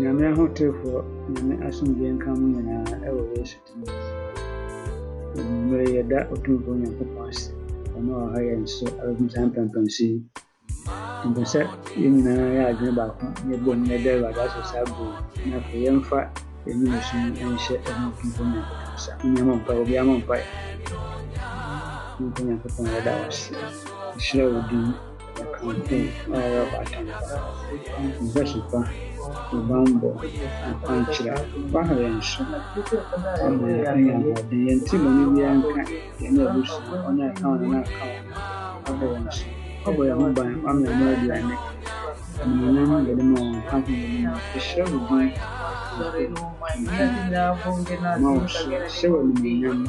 nyame ahotefoɔ nyame asomdwe nka mu nyinaa ɛwɔ yesu tumi mmerɛ yɛda ɔtumfoɔ onyankopɔn ase. Ɔno a ɔha yɛn so abɛgu saa mpɛmpɛnso yi mpo sɛ yɛn nyinaa yɛ adwene baako yɛbɔ na yɛda awurade aso saa bɔ na afei yɛmfa yɛne yɛsu no nhyɛ ɛho ɔtumfoɔ onyankopɔn sa. Nyama mpa obi ama mpa ɔtumfoɔ onyankopɔn yɛda wo ase. Hyerɛ wo din yɛkampo a ɔyɛ ɔbaatampa nhwɛsopa bambɔ akwankyerɛ waha yɛn so ama yɛanya ahoɔden yɛnti bɔne biara nka yɛne abusua ɔne aka wo ne aka wo abɔ yɛn so ɔbɔ yɛn ho ban ama yɛn mu aduane animuonyam yɛde ma wɔn ka ho yɛn mu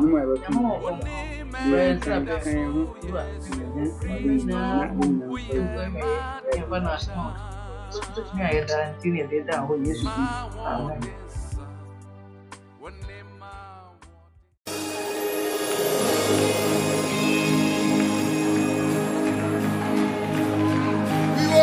Nuevo tiempo, Yesus.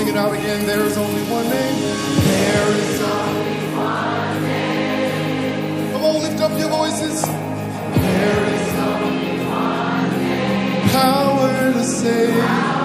sing it out again. There is only one name. There is only one name. Come on, lift up your voices. There is only one name. Power to save.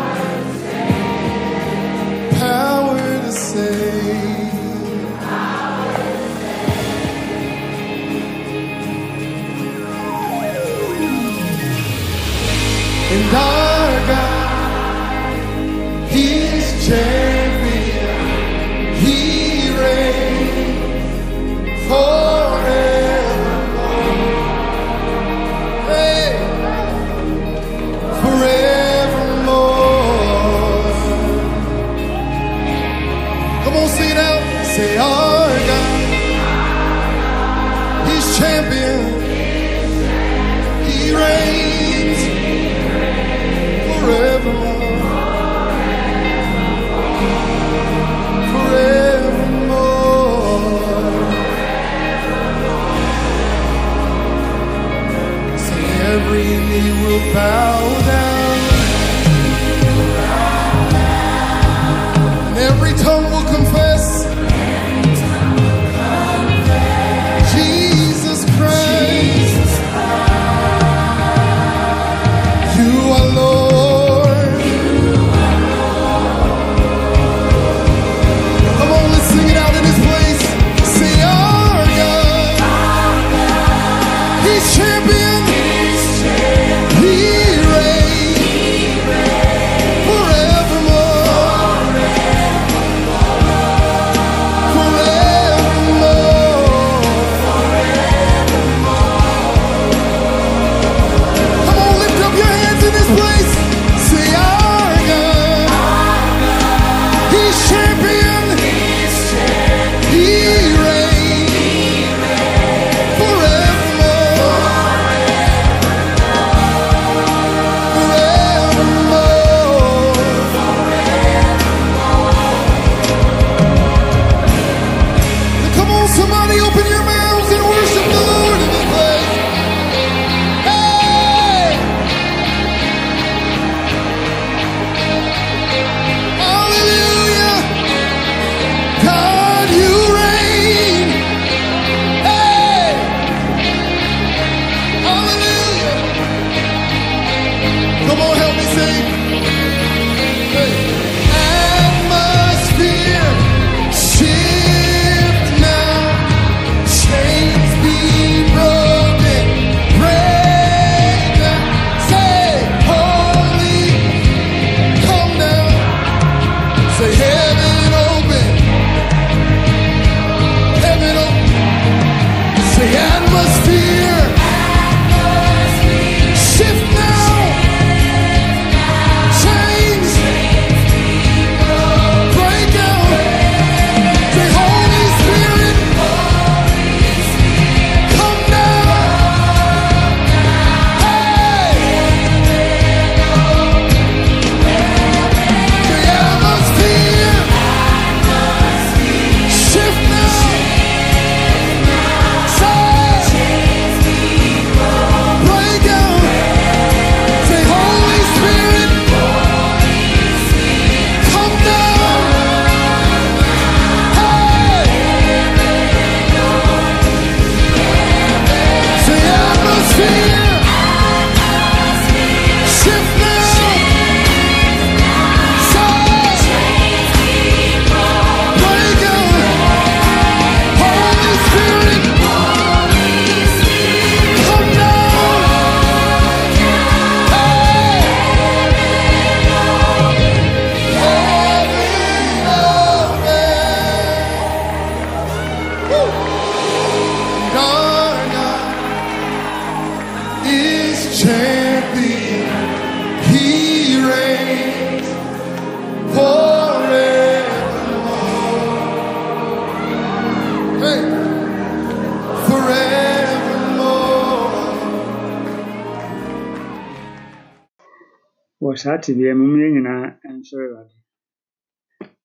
ate deɛ mom yɛn nyinaa nsɔre Awurade.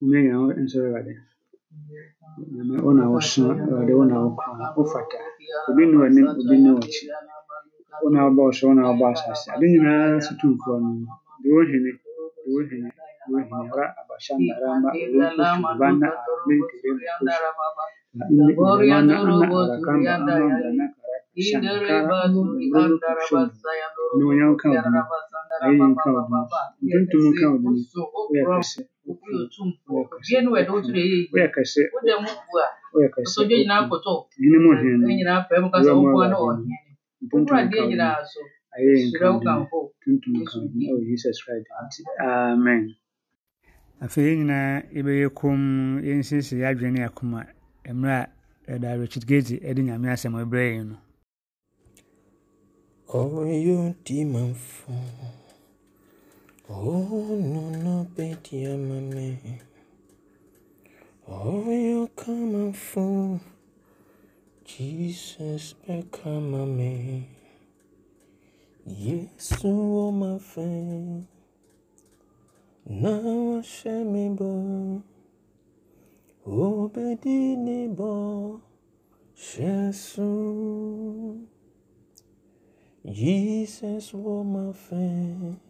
Mom yɛn nyinaa nsɔre Awurade. Nyame wo na woso Awurade wo na wokora wofata. Obi nni w'anim obi nni w'akyi. Wo na wobɔ ɔsoro wo asase. Ade nyinaa so tumfoɔ no. Deɛ wohene deɛ wohene deɛ wohene ra abashanda ramba uruntu kubanda aramente rembo kusha. Na ine ulemana ana arakamba ama mbrana karaka shanga kara mbrana kusha. Ni wanyangu kama afei yɛn nyinaa yɛbɛyɛ kom yɛnsiesie yɛ adwene ne akoma mmerɛ a ɛda richard gate de nyame asɛm ɛbrɛ yɛn no ɔyɛ ɔdi mamfo Ono no bedia mame Oyo kamafo Jesus bekama me Yesu o mafe Na washe me bo Obedi ni bo Shesu Jesus wɔ ma fɛ na wahyɛ me Jesus, obedi my bɔhyɛ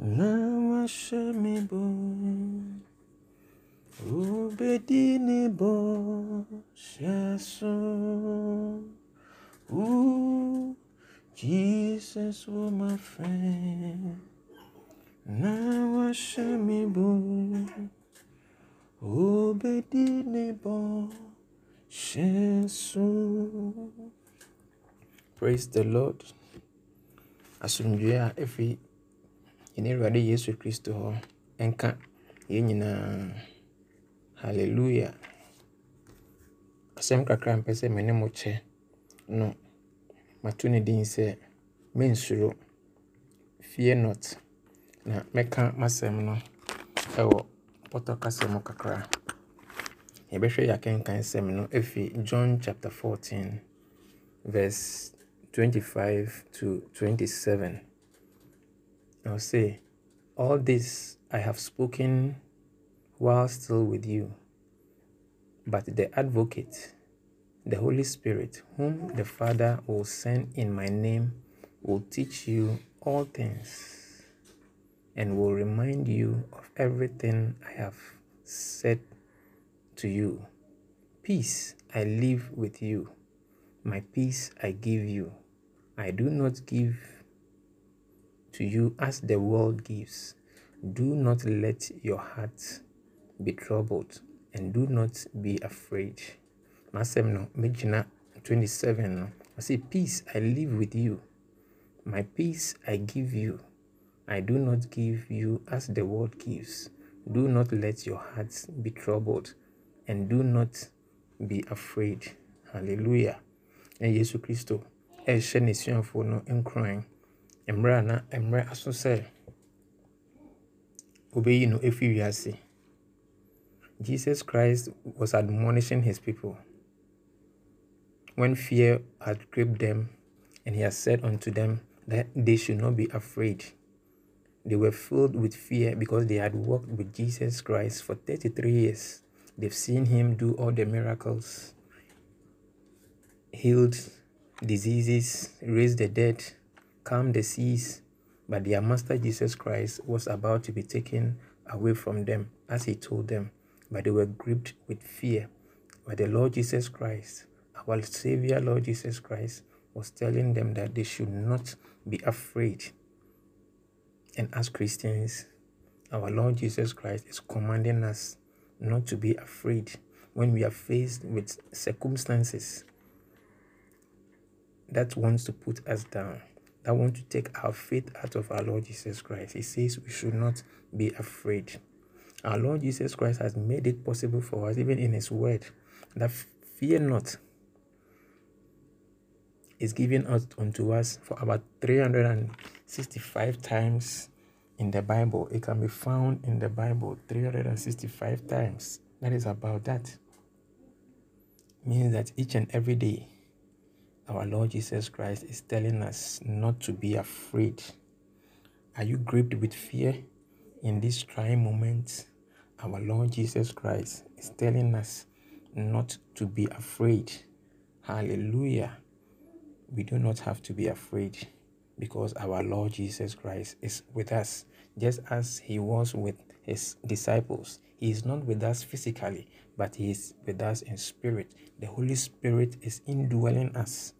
friend, now I share me boy. Obedini bo shaso. Ooh, Jesus was my friend. Now I share me boy. Obedini bo shaso. Praise the Lord. Asomdwoeɛ a ɛfiri yɛn Awurade Yesu Kristo hɔ nka yɛn nyinaa. Hallelujah. Asɛm kakra mpɛ sɛ me ne mo kyɛ no mato ne din sɛ mennsuro. Fear not. Na mɛka m'asɛm no ɛwɔ pɔtɔ kasa mu kakra. Yɛbɛhwɛ yɛn akenkansɛm no ɛfiri John chapter 14 verse 25 to 27. I'll say, All this I have spoken while still with you, but the advocate, the Holy Spirit, whom the Father will send in my name, will teach you all things and will remind you of everything I have said to you. Peace I leave with you, my peace I give you. I do not give to you as the world gives. Do not let your heart be troubled, and do not be afraid. Masɛm no, megyina 27 no. I say, Peace I live with you. My peace I give you. I do not give you as the world gives. Do not let your hearts be troubled, and do not be afraid. Hallelujah. And Yesu Kristo ɛrehyɛ n'asuafoɔ no nkuran mmerɛ a na mmerɛ aso sɛ obɛyi no ɛfiri wiase. Jesus Christ was admonishing his people when fear had gripped them, and he had said unto them that they should not be afraid. They were filled with fear because they had walked with Jesus Christ for 33 years. They've seen him do all the miracles, healed diseases, raised the dead, calmed the seas. But their master Jesus Christ was about to be taken away from them, as he told them. But they were gripped with fear. But the Lord Jesus Christ, our Savior, Lord Jesus Christ, was telling them that they should not be afraid. And as Christians, our Lord Jesus Christ is commanding us not to be afraid when we are faced with circumstances that wants to put us down, that want to take our faith out of our Lord Jesus Christ. He says we should not be afraid. Our Lord Jesus Christ has made it possible for us, even in His Word, that fear not is given us unto us for about 365 times in the Bible. It can be found in the Bible 365 times. That is about that. Means that each and every day, our Lord Jesus Christ is telling us not to be afraid. Are you gripped with fear in these trying moments? Our Lord Jesus Christ is telling us not to be afraid. Hallelujah. We do not have to be afraid because our Lord Jesus Christ is with us, just as He was with His disciples. He is not with us physically, but He is with us in spirit. The Holy Spirit is indwelling us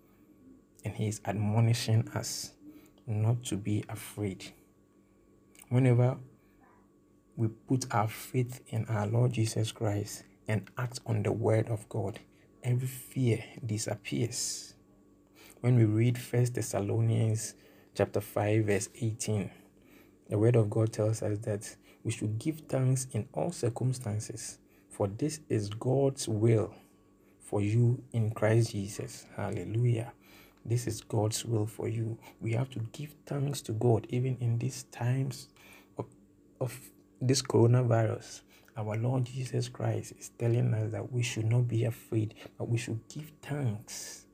and He is admonishing us not to be afraid. Whenever we put our faith in our Lord Jesus Christ and act on the Word of God, every fear disappears. When we read First Thessalonians chapter 5 verse 18, the Word of God tells us that we should give thanks in all circumstances, for this is God's will for you in Christ Jesus. Hallelujah. This is God's will for you. We have to give thanks to God even in these times of, of this coronavirus. Our Lord Jesus Christ is telling us that we should not be afraid, but we should give thanks.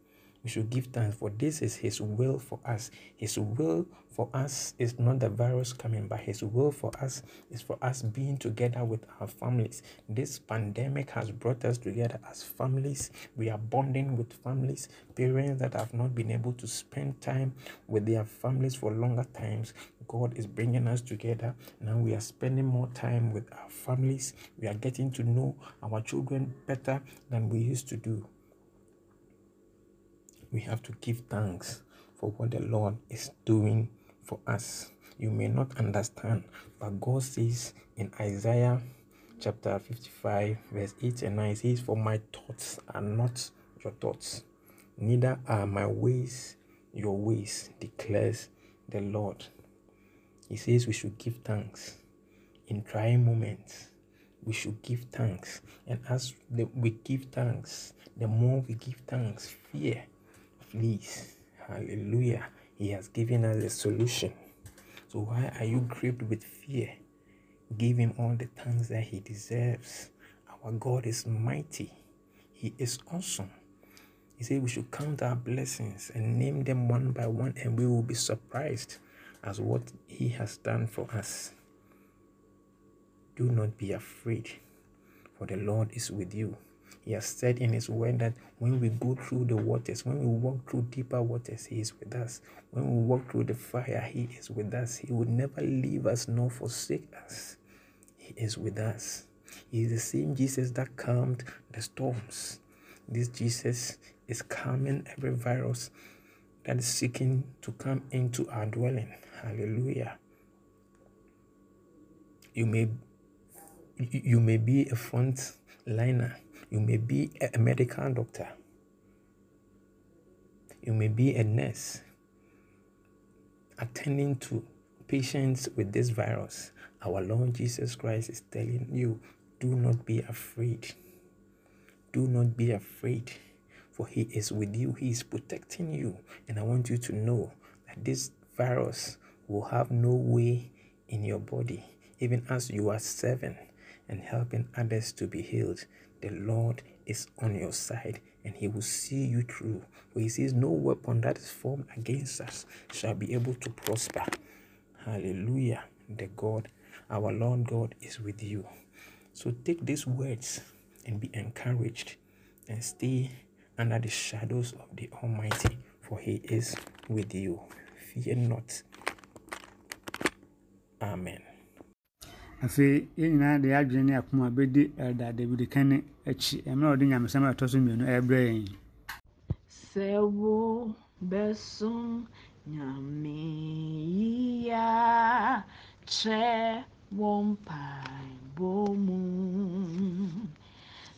We should give thanks for this is His will for us. His will for us is not the virus coming, but His will for us is for us being together with our families. This pandemic has brought us together as families. We are bonding with families, parents that have not been able to spend time with their families for longer times. God is bringing us together. Now we are spending more time with our families. We are getting to know our children better than we used to do we have to give thanks for what the Lord is doing for us. You may not understand, but God says in Isaiah chapter 55, verse 8 and 9, says, For my thoughts are not your thoughts, neither are my ways your ways, declares the Lord. He says we should give thanks in trying moments. We should give thanks. And as we give thanks, the more we give thanks, fear flees. Hallelujah. He has given us a solution. So why are you gripped with fear? Give him all the thanks that he deserves. Our God is mighty. He is awesome. He said we should count our blessings and name them one by one, and we will be surprised as what he has done for us. Do not be afraid, for the Lord is with you. He has said in His word that when we go through the waters, when we walk through deeper waters, He is with us. When we walk through the fire, He is with us. He will never leave us nor forsake us. He is with us. He is the same Jesus that calmed the storms. This Jesus is calming every virus that is seeking to come into our dwelling. Hallelujah. You may you may be a front liner. You may be a medical doctor. You may be a nurse attending to patients with this virus. Our Lord Jesus Christ is telling you, do not be afraid. Do not be afraid, for He is with you. He is protecting you. And I want you to know that this virus will have no way in your body, even as you are serving and helping others to be healed. The Lord is on your side and he will see you through. For he says, No weapon that is formed against us shall be able to prosper. Hallelujah. The God, our Lord God, is with you. So take these words and be encouraged and stay under the shadows of the Almighty, for he is with you. Fear not. Amen. Afei yɛn nyinaa de adwene ne akoma bɛdi ɛda david kane akyi. Mmerɛ a ɔde nyamesɛm a ɛtɔ so mmienu ɛrebrɛ yɛn. Sɛ wo bɛsom nyame yia kyɛ wo mpaebɔ mu.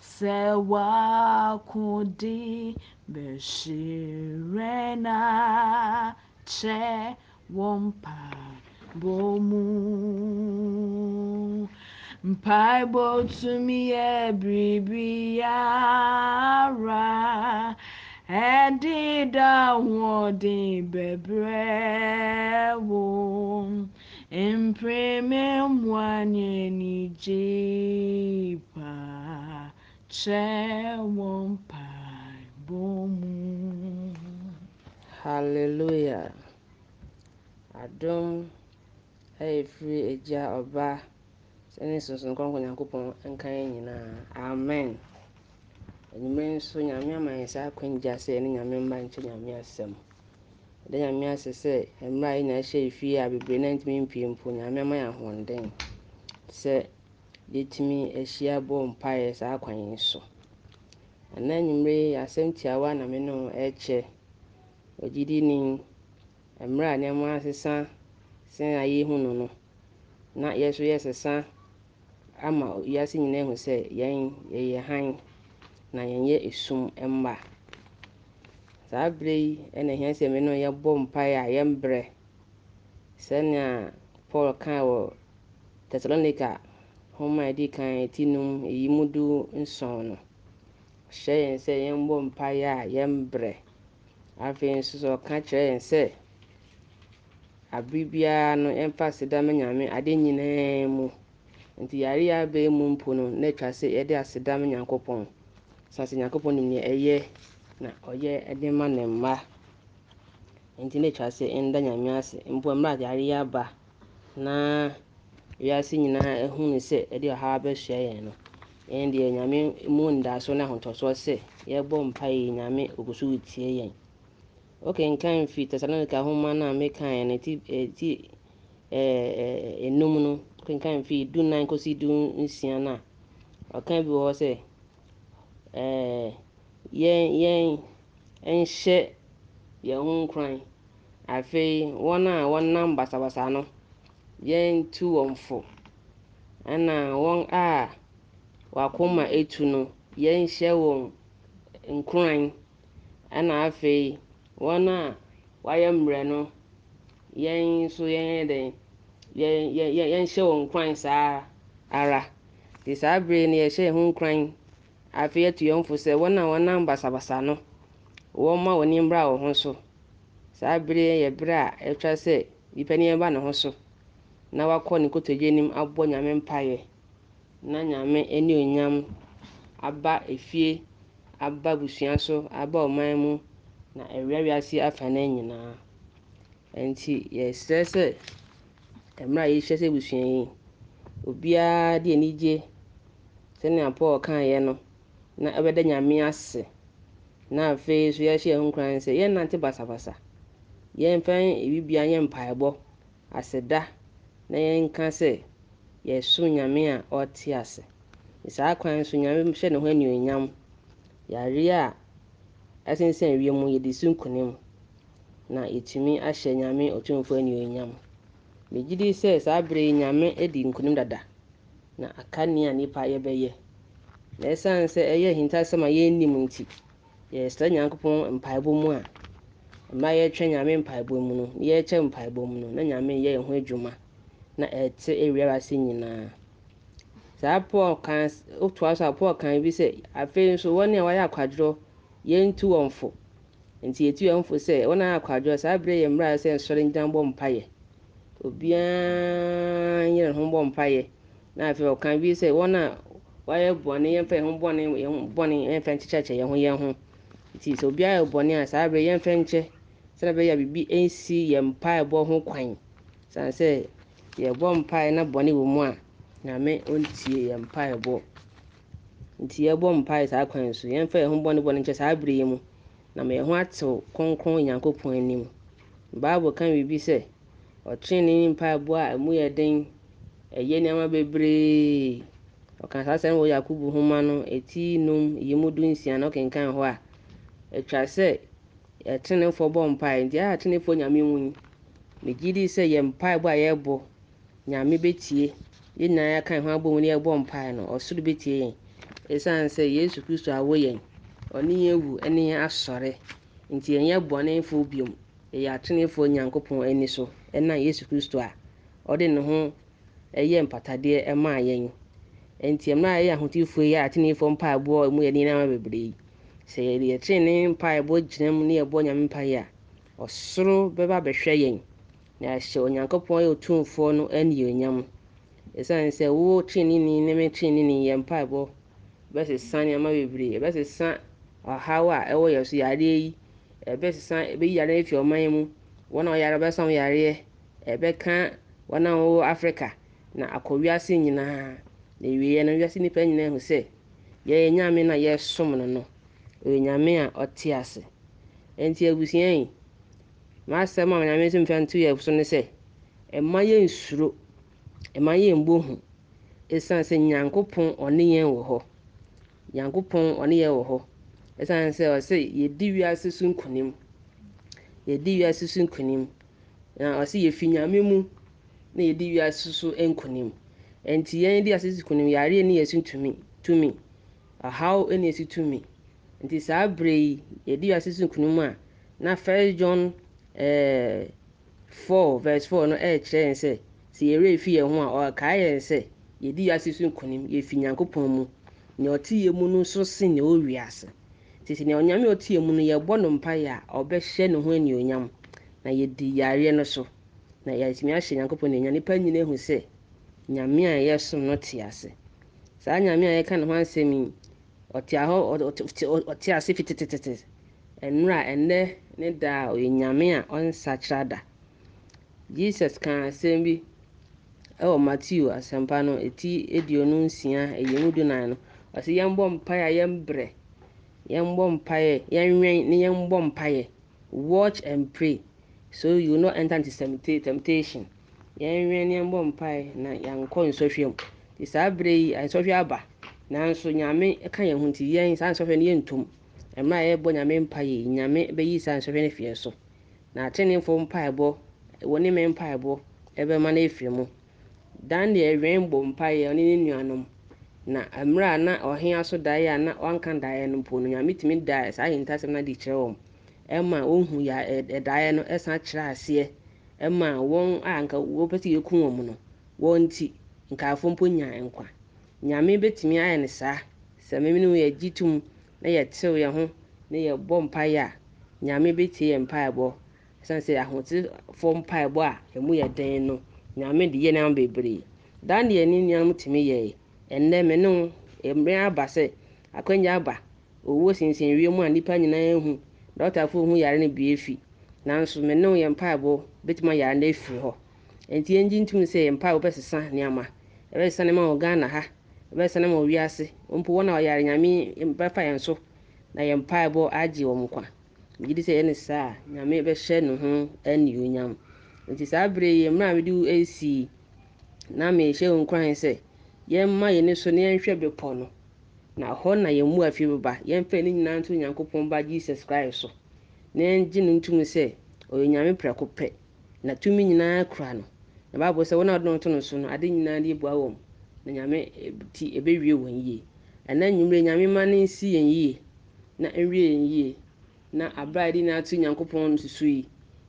Sɛ wakodi bɛhyerɛ na kyɛ wo mpaebɔ mu mpaebɔ tumi yɛ biribiara ɛdeda ahoɔden bɛbrɛ wo. Mpreme mmoa ne anigye pa. Kyɛ wɔ mpaebɔ mu hallelujah. Adom ɛyɛ firi agya ɔba sɛne sunsun kɔnkɔn nyankopɔn nka yɛn nyinaa. Amen. Anwummerɛ nso nyame ama yɛn saa akwangya sɛ ɛne nyame mma nkyɛ nyame asɛm. Ɛda nyame ase sɛ mmerɛ a yɛnya hyɛ fie a bebree na ntumi mpie mpo nyame ama yɛn sɛ yɛtumi ahyia bɔ mpaeɛ saa kwan yi so. Ɛna anwummerɛ yi asɛm tiawa na me ne wo ɛrekyɛ ogyidini mmerɛ a nneɛma asesa sɛn a yɛhu no no na yɛ nso yɛsesa ama wiase nyinaa hu sɛ yɛn yɛyɛ hann na yɛnyɛ esum mma. Saa berɛ yi ɛna ɛhia sɛ me ne wo yɛbɔ mpaeɛ a yɛmbrɛ. Sɛnea paul kaa wɔ thessalonica homa a ɛdi kan ɛti num ɛyi mu du nson no ɔhyɛ yɛn sɛ yɛmbɔ mpaeɛ a yɛmbrɛ. Afei nso sɛ ɔka kyerɛ yɛn sɛ abere biara no yɛmfa aseda ma nyame ade nyinaa mu. Nti yare yɛ mu mpo no na atwa sɛ yɛde ma nyankopɔn. Sa nyankopɔn nim nea ɛyɛ na ɔyɛ de ma ne mma. Nti na atwa sɛ ɛnda nyame ase mpo mmerɛ yare aba na wiase nyinaa ahu ne sɛ ɛde ɔhaw abɛsoa yɛn no. Yɛn deɛ nyame mu ndaso ne ahotosoɔ sɛ yɛbɔ mpaeɛ nyame ɔgu so retie yɛn. Wokenkan fi tesalonica homa no a mekaeɛ no ti ti enum no wokenkan fi du nan kɔsi du nsia no a. Ɔka bi wɔ hɔ sɛ yɛn yɛn nhyɛ yɛn ho nkuran afei wɔn a wɔnam basabasa no. Yɛntu wɔn fo ɛna wɔn a wakoma etu no. Yɛnhyɛ wɔn nkuran ɛna afei wɔn a wɔayɛ mmerɛ no yɛn nso dɛn yɛn yɛn yɛnhyɛ wɔn nkuran saa ara. Te saa bere no yɛhyɛ yɛn nkuran afei yɛtu yɛn fo sɛ wɔn a wɔnam basabasa no wɔmma wɔn ani mbra wɔn ho so. Saa bere yɛ bere a ɛtwa sɛ nipa ni ba ne ho so na wakɔ ne kotodwe anim abɔ nyame mpaeɛ na nyame ani onyam aba efie aba abusua so aba ɔman mu na awia wiase afa no nyinaa. Nti yɛsrɛ sɛ mmerɛ a yɛhyɛ sɛ abusua yi obiara de anigye sɛnea paul kaeɛ no na ɛbɛda nyame ase. Na afei nso yɛhyɛ yɛn ho nkuran sɛ yɛnnante basabasa. Yɛmfa bibia yɛ mpaebɔ aseda na yɛnka sɛ yɛso nyame a ɔte ase. Saa kwan so nyame hyɛ ne ho anuonyam. Yareɛ a ɛsensɛn wiem yɛde si nkonim. Na yɛtumi ahyɛ nyame ɔtumfoɔ anuonyam. Megye di sɛ saa berɛ yi nyame adi nkonim dada. Na aka nea nipa yɛbɛyɛ. Na ɛsiane sɛ ɛyɛ ahintasɛm a yɛnnim nti yɛsrɛ nyankopɔn mpaebɔ mu a mma yɛtwɛ nyame mpaebɔ mu no na yɛkyɛ mpaebɔ mu no na nyame yɛ yɛn ho adwuma. Na ɛte awia ase nyinaa. Saa paul kan wotoa so a paul kan bi sɛ afei nso wɔne a wɔayɛ akwadworɔ yɛntu wɔn fo nti yɛtu wɔn fo sɛ wɔn a ayɛ akwadworɔ saa berɛ yɛ mmerɛ a sɛ nsɔre ngyina bɔ mpayɛ obiara nyɛ ne ho bɔ mpayɛ na afei ɔkan bi sɛ wɔn a wɔayɛ bɔne yɛmfa yɛn ho bɔne yɛn ho bɔne yɛmfa nkyekyɛkyɛ yɛn ho yɛn ho. Nti sɛ obiara yɛ bɔne a saa berɛ yɛmfa nkyɛ. Sɛdeɛ ɛbɛyɛ a biribi nsi yɛn mpaebɔ ho kwan. San sɛ yɛbɔ mpae na bɔne wɔ mu a nyame ɔntie yɛn mpaebɔ nti yɛbɔ mpae saa kwan so. Yɛmfa yɛn bɔne bɔne nkyɛ saa berɛ yi mu. Na ma yɛn ho atew kronkron onyankopɔn anim. Bible ka biribi sɛ ɔtwene mpaebɔ a ɛmu yɛ den ɛyɛ nneɛma bebree. Ɔka saa sɛm wɔ yakobo homa no ɛti num yi mu du nsia na ɔkenkan hɔ a atwa sɛ yɛtenefoɔ bɔ mpae. Nti a atenefoɔ nyame mu yi megye di sɛ yɛ mpaebɔ a yɛbɔ nyame bɛtie yɛn nyinaa yɛka ho abɔ mu na yɛbɔ mpae no ɔsoro bɛtie yɛn. Ɛsiane sɛ yesu kristo awo yɛn ɔne yɛn awu ne yɛn asɔre. Nti yɛnyɛ bɔnefoɔ biom. Yɛyɛ atenefoɔ nyankopɔn ani so ɛna yesu kristo a ɔde ne ho ɛyɛ mpatadeɛ maa yɛn. Nti mmerɛ a ahotefoɔ yi a atenefoɔ mpaebɔ yɛ nneɛma bebree sɛ yɛde yɛtene mpaebɔ gyina mu ne yɛbɔ nyame mpaeɛ a ɔsoro bɛba bɛhwɛ yɛn. Na ahyɛ onyankopɔn yɛ otumfoɔ no anuonyam ɛsiane sɛ wo trenini ne me trenini yɛ mpaebɔ bɛsesa nneɛma bebree. Ɛbɛsesa ɔhaw a ɛwɔ yɛ so yareɛ yi. Ɛbɛsesa ɛbɛyi yareɛ afi ɔman mu. Wɔn a ɔyare bɛsa wɔn yareɛ. Ɛbɛka wɔn a wɔwɔ africa na akɔ wiase nyinaa na ewieɛ no wiase nipa nyinaa hu sɛ yɛyɛ nyame na yɛsom no no. Ɔyɛ nyame a ɔte ase. Nti abusua yi m'asɛm a nyame nso mfa nto yɛ so ne sɛ ɛma yɛn nsuro ɛma yɛn mbɔ hu sɛ nyankopɔn ɔne yɛn wɔ hɔ. Nyankopɔn ɔne yɛn wɔ hɔ. Ɛsiane sɛ ɔsɛ yɛdi wiase so nkonim. Yɛdi wiase so nkonim. Na ɔsɛ yɛfi nyame mu na yɛdi wiase so nkonim. Nti yɛn di ase so nkonim yareɛ ne yɛsi tumi tumi. Ɔhaw ne yɛsi tumi. Nti saa berɛ yi yɛdi wiase so nkonim a na first john eh, 4 verse 4 no ɛrekyerɛ yɛn sɛ sɛ yɛwerɛ fi yɛn ho a ɔkae yɛn sɛ yɛdi wiase so nkonim yɛfi nyankopɔn mu. Nea ɔte yɛn mu no nso sen nea ɔwɔ wiase tete nea onyame a ɔte yɛn mu no yɛbɔ no mpaeɛ a ɔbɛhyɛ ne ho anuonyam. Na yɛdi yareɛ no so. Na yɛatumi ahyɛ nyankopɔn anuonyam nipa nyinaa hu sɛ nyame a yɛsom no te ase. Saa nyame a yɛka ne ho asɛm yi ɔte ahɔ ɔte ase fitetetete ɛnora ɛnnɛ ne da a ɔyɛ nyame a ɔnsakyera da. Jesus ka asɛm bi ɛwɔ matthew asɛmpa no ɛti aduonu nsia ɛyɛ mu dunan no. Ɔsɛ yɛmbɔ mpaeɛ a yɛmbrɛ yɛmbɔ mpaeɛ yɛnwɛn ne yɛmbɔ mpaeɛ. Watch and pray so you will not enter into temptation. Yɛnwɛn ne yɛmbɔ mpaeɛ na yɛankɔ nsɔhwɛ mu. Nti saa berɛ yi nsɔhwɛ aba. Nanso nyame ka yɛn ho nti yɛn saa nsɔhwɛ no yɛntom. Mmerɛ a yɛbɔ nyame mpaeɛ nyame bɛyi saa nsɔhwɛ no fie so. Na atenefoɔ mpaebɔ wɔ ne me mpaebɔ ɛbɛma no afiri mu. Dan deɛ ɛwɛn bɔ mpaeɛ ɔne ne nuanom. Na mmerɛ a na ɔhea so daeɛ a na ɔnka daeɛ no mpo no nyame tumi da saa ahintasɛm no de kyerɛ wɔn. Ɛma ɔhu ya ɛdaeɛ no ɛsan kyerɛ aseɛ. Ɛma wɔn a nka wɔpɛ sɛ yɛku wɔn no wɔn nti nkaafo mpo nya nkwa. Nyame bɛtumi ayɛ no saa. Sɛ meme no yɛgye tom na yɛtew yɛn ho na yɛbɔ mpaeɛ a nyame bɛtie yɛn mpaebɔ. Ɛsiane sɛ ahotefoɔ mpaebɔ a ɛmu yɛ den no nyame de yɛ nneɛma bebree. Deɛ ne nnuanom tumi yɛe. Ɛnnɛ me mmerɛ aba sɛ akwanya aba owuo sinsin wiem a nnipa nyinaa hu dɔktafoɔ hu yare no bi afi nanso me yɛ mpaebɔ bɛtumi ayare no afiri hɔ. Nti yɛngye ntom sɛ yɛ mpaebɔ bɛsesa nneɛma. Ɛbɛsesa nneɛma wɔ ghana ha ɛbɛsɛne ma wiase. Mpo wɔn a ɔyare nyame bɛfa yɛn so na yɛn mpaebɔ agye wɔn nkwa megye di sɛ ɛyɛ ne saa a nyame bɛhyɛ ne ho anuonyam nti saa bere yi mmerɛ a mede asi na mehyɛ wo nkuran sɛ yɛmma yɛni so na yɛnhwɛ bepɔ no. Na hɔ na yɛn mu afie bɛba yɛmfa ne nyinaa nto onyankopɔn ba jesus christ so. Na yɛngye no ntom sɛ ɔyɛ nyame prɛko pɛ. Na tumi nyinaa kura no. Na baabɔ sɛ wɔn a wɔde no to no so no ade nyinaa de ebua wɔn na nyame ti ɛbɛwie wɔn yie. Ɛna nnwumire nyame ma no nsi yɛn yie. Na nwie yɛn yie. Na abere a yɛde nyinaa to nyankopɔn susu yi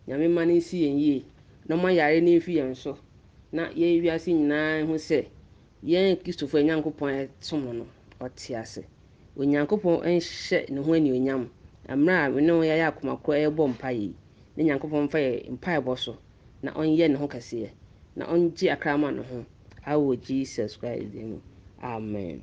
nyame ma no nsi yɛn yie. Na ɔma yare no mfi yɛn so. Na yɛn wiase nyinaa ho sɛ yɛn kristofoɔ a nyankopɔn a ɛsom no ɔte ase. Onyankopɔn nhyɛ ne ho anuonyam. Mmerɛ a ne ho yɛayɛ akomakorɔ ɛrebɔ mpaeɛ yi na nyankopɔn mfa yɛ mpaebɔ so na ɔnyɛ ne ho kɛseɛ na ɔngye akrama ne ho. Awɔ jesus christ din mu amen.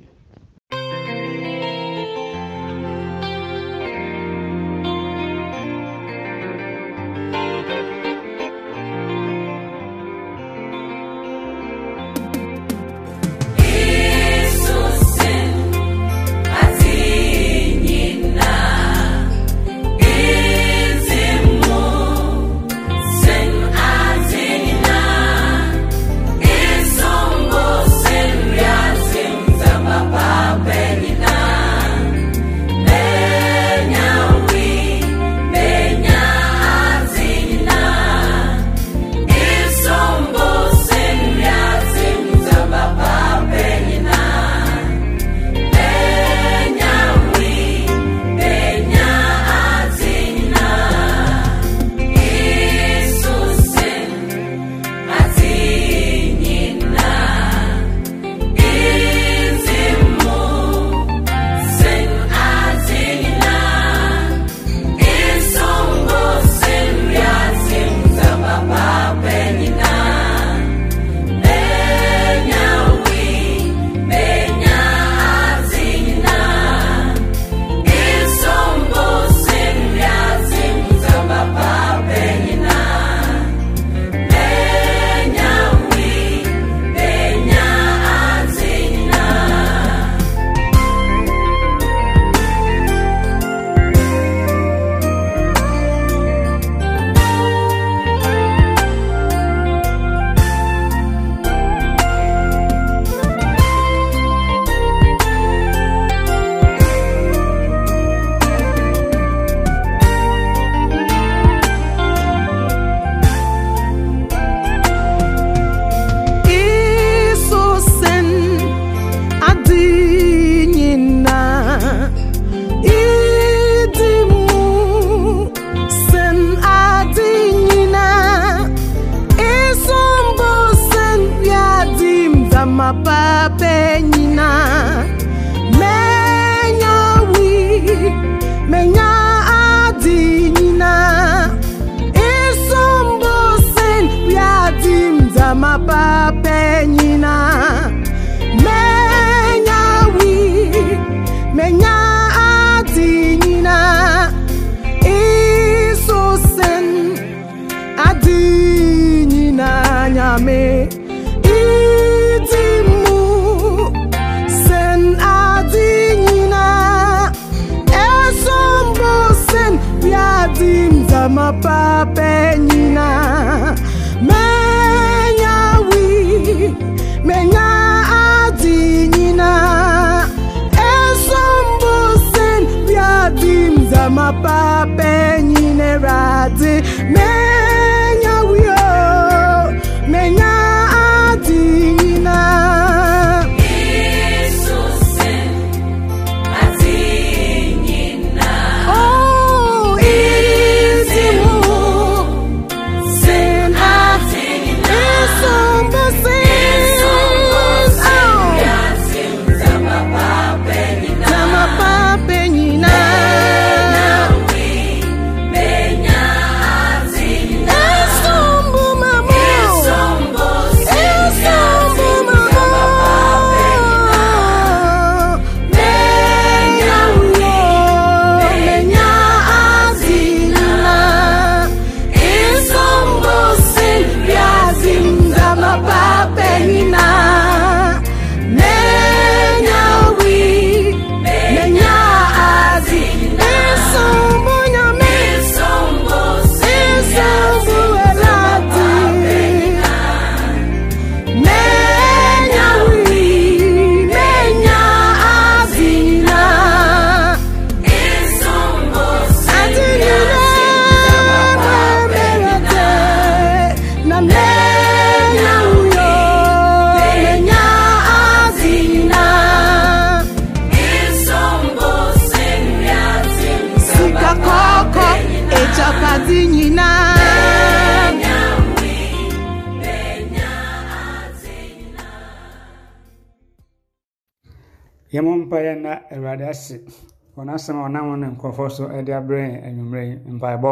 Nkurɔfoɔ so de abrɛ yɛn anwummerɛ yi mpaebɔ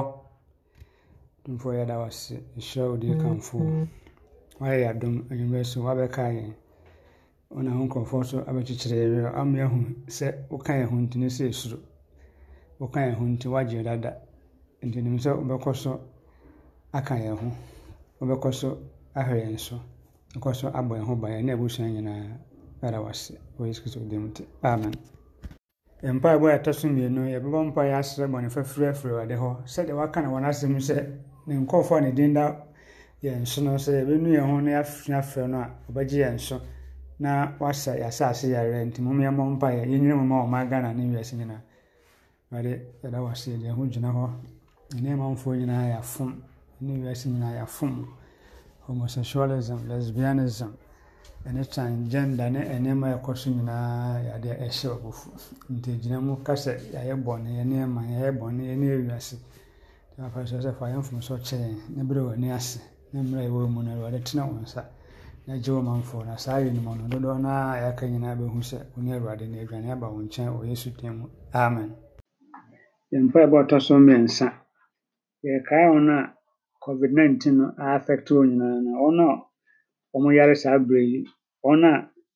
mfoɔ yɛda wo ase ɛhyira wo die kamfo woayɛ yɛ adom anwummerɛ so woabɛka yɛn wona ho nkurɔfoɔ so abɛkyekyerɛ yɛ werɛ ama yɛahu sɛ woka yɛn ho nti ne sɛ ɛsuro woka yɛn ho nti woagye dada nti nim sɛ wobɛkɔ so aka yɛn ho wobɛkɔ so ahwɛ yɛn so wobɛkɔ so abɔ yɛn ho ba yɛn ne abusua nyinaa yɛda wo ase wɔ yesu kristo dim nti amen mpaebɔ a ɛtɔ so mmienu yɛbɛbɔ mpaeɛ asrɛ bɔne fafiri afiri awurade hɔ sɛdeɛ waka no wɔ n'asɛm sɛ ne nkɔɔfoɔ a ne din da yɛn so no sɛ yɛbɛnu yɛn ho na yɛafrɛ afrɛ no a ɔbɛgye yɛn so na wasa yɛasase yɛawerɛ nti mom yɛmmɔ mpaeɛ yɛnyina mu ma ɔma ghana ne wiase nyinaa. Awurade yɛda wo ase yɛde ho gyina hɔ ne ɔmanfoɔ nyinaa yɛafom ne wiase nyinaa yɛafom. Homosexualism lesbianism ɛne transgender ne nneɛma a ɛkɔ so nyinaa yɛade ɛhyɛ ɔbɔfu nti gyina mu ka yɛayɛ bɔne yɛ nneɛma yɛayɛ bɔne yɛ ne ewiase. Nti afa sɛ sɛ fa yɛn mfomso kyɛ yɛn na bere w'ani ase na mmerɛ a ɛwɔ mu no awurade tena wo nsa na gye wo manfoɔ na saa yɛ nimu no dodoɔ no a yɛaka nyinaa bɛhu sɛ wo ne awurade na aduane aba wo nkyɛn wɔ yesu din mu. Amen. Yɛmpaebɔ ɔtɔ so mmiɛnsa yɛkae wɔn a covid-19 no affect wɔn nyinaa na wɔn a wɔn yare saa berɛ yi. Wɔn a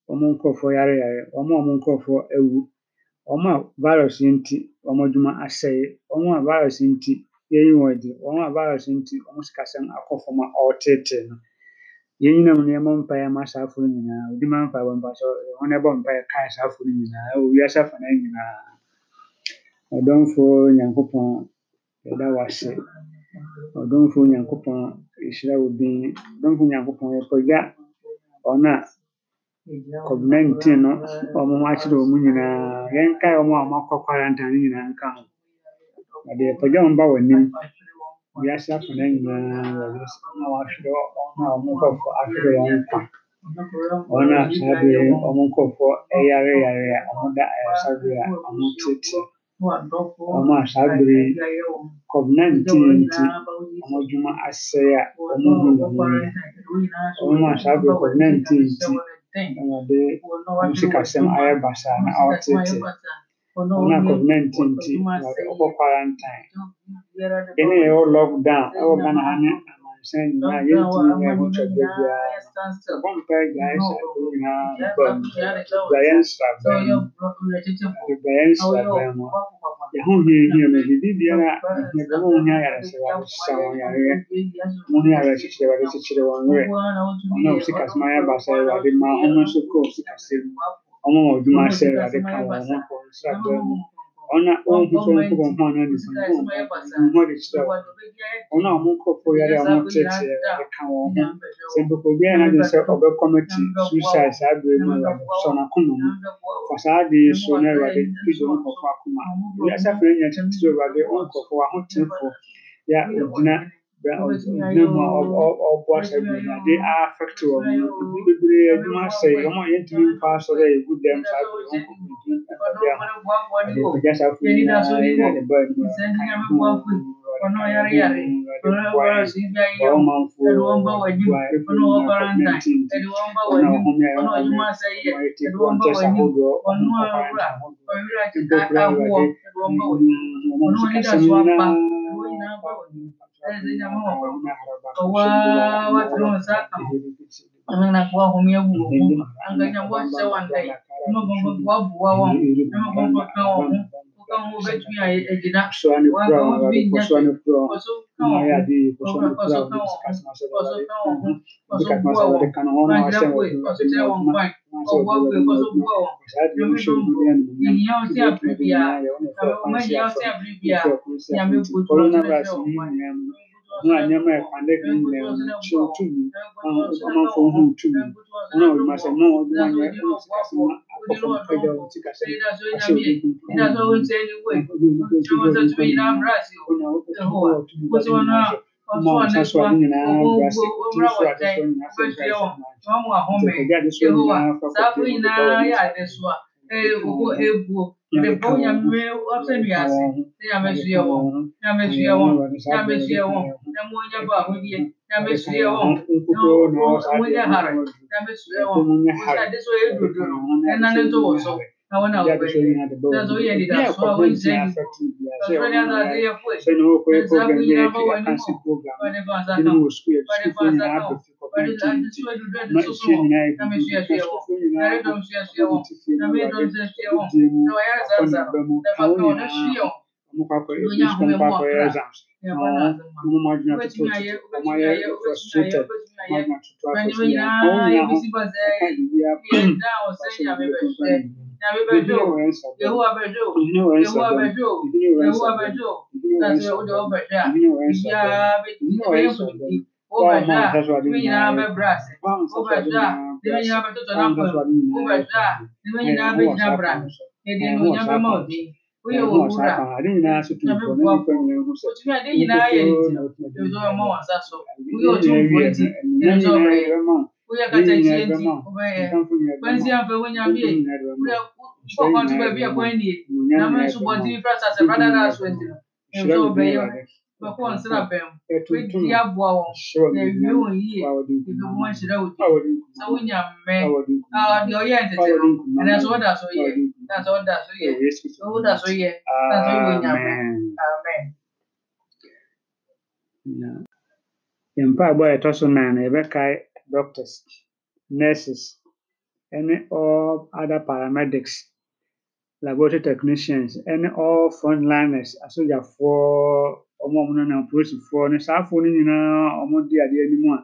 wɔn nkurɔfoɔ yare yare wɔn a wɔn nkurɔfoɔ awu a virus yi nti wɔn adwuma asɛe wɔn a virus nti yɛyi wɔn adi wɔn a virus yi nti wɔn sikasɛm akɔ fam a ɔretetee no. Yɛn nyinaa mu no yɛmmɔ mpaeɛ ma saa aforo nyinaa. Odi ma mpaeɛ mpa sɛ wɔn ɛbɔ mpaeɛ kae saa aforo nyinaa ɛwɔ wiase afanan nyinaa. Ɔdɔmfoɔ nyankopɔn yɛda wo ɔdomfo nyankopɔn ehyira wo din ɔdomfo nyankopɔn yɛpagya ɔno a covid-19 no ɔmo ho akyerɛ ɔmo nyinaa yɛnkae ɔmo a ɔmo akɔ kwarantan no nyinaa nka ho na deɛ yɛpagya ɔmo ba w'anim wiase afɔna nyinaa wɔn a wɔahwerɛ ɔmo a ɔmo nkɔfoɔ ahwerɛ wɔn nkwa wɔn a saa bere ɔmo nkɔfoɔ ɛyareyare a ɔmo da ayaresa bere a ɔmo wɔn a saa bere yi covid-19 nti wɔn adwuma asɛe a wɔn hu wɔn yɛ wɔn a saa bere covid-19 nti wɔde wɔn sikasɛm ayɛ basaa na ɔretete wɔn a covid-19 nti wɔde ɔkɔ quarantine. Yɛn a yɛwɔ lockdown ɛwɔ ghana ha ne nhyɛn nyinaa yɛn ti nyinaa mu twa bɛ biara wɔn mpa gya ɛhyɛ ɛdo nyinaa nkɔ gya yɛn nsira bɛn mu gya yɛn nsira bɛn mu yɛho hia hia mu bibi biara ahia bɛn mu hia yaresɛ wɔahyehyɛ wɔn yareɛ mu hia yareɛ kyekyere wɔde kyekyere wɔn werɛ wɔn a wɔsi kasama yɛ basa yɛ wɔde ọna ọmụ sọ̀rọ̀ nkọba ọmụ anọ nisa nkọba ọmụ ọmụ adịkyerɛ ɔno a ɔmo nkɔfo yare a ɔmo kyerɛkyerɛ ɛka wɔn ho sɛ mpɛpɛ obiara na adwene sɛ ɔbɛkɔmɛti suicide saa abere mu awurade sɔ n'akoma mu fa saa ade yi so na awurade pigya nkɔfo akoma wiase afei nyɛ kyerɛkyerɛ awurade ɔnkɔfo ahotefoɔ yɛ ogyina dwuma ɔboa saa dwumade afɛkte wɔ no ebi bebree adwuma sɛe wɔn a yɛntumi mfa asɔre a egu dɛm saa bere wɔn kɔ ntu ɛbi ama ɛdi kɔgya saa funu nyinaa ɛna ne ba adwuma kan funu ɔno yare yare ɔno ɔbɛrɛ ɔsi bi ayi yɛ ɔmo ɛdi wɔn ba wɔn anim ɔno wɔn ba wɔn ntan ɛdi wɔn ba wɔn anim ɔno adwuma sɛe yɛ ɛdi wɔn ba wɔn anim ɔno awura ɔwura kita awoɔ ɛdi wɔn ba wɔn anim ɔno wɔn nida so apa ɔno nyinaa ba wɔn anim wa watu wenzako anakuwa humia buhu anganya wa sewandai kuma gomba kwa buwa wa kuma gomba kwa wa Poslane prav, poslane prav, maya di poslane prav, kasi masa wale, kasi masa wale kana ona ase wale, kasi masa wale kana ona ase wale, kasi masa wale kana ona ase wale, kasi masa wale na nyama ya pande gani leo na chuo chumi, kama fomu chumi, na ulimasa na ulimasa ofumpegawo tikasema Não não não Zaza, é a Batalha Xion. nu kako je, niskom kako je zamšt. Nu magna të të të të ma je vështëtë, magna të të të të një. Ja, misi baze, ja, da, ose një me vështëtë. Një me vështëtë, jehu a vështëtë, jehu a vështëtë, jehu a vështëtë, ta të u do vështëtë, ja, vështëtë, Obada, dimenya abe brase. Obada, dimenya abe toto nampo. Obada, dimenya abe jabra. Edi nyamba modi na so to ko na nipa nyina ho sɛ ɔtumi ade nyinaa yɛ ne ti ɛdɔ ɔma wasa so woyɛ ɔtum bɔ ti ɛdɔ ɔbɛ yɛ woyɛ kata kyerɛ ti ɔbɛ yɛ kwansi afɛ wonya bi yɛ woyɛ bɔ kɔntu bɛ bi yɛ kwan nie na mɛ nso bɔ ti fira sasɛ brada da so ɛdi no ɛdɔ ɔbɛ yɛ bɛkɔ wɔn sira bɛn mu wɔdi aboa wɔn na ewie wɔn yie ebi mo nhyira wɔ ti sɛ wonya mɛ a ɔdi ɔyɛ ntete no ɛnɛ so ɔda so yɛ sɛ woda so yɛ na sɛ woyɛ nyame amen. Mpaebɔ a ɛtɔ so nan no yɛbɛkae doctors nurses ɛne all other paramedics laboratory technicians ɛne all frontliners asogyafoɔ ɔmo a ɔmo nenam polisifoɔ ne saafoɔ no nyinaa ɔmo di adeɛ anim a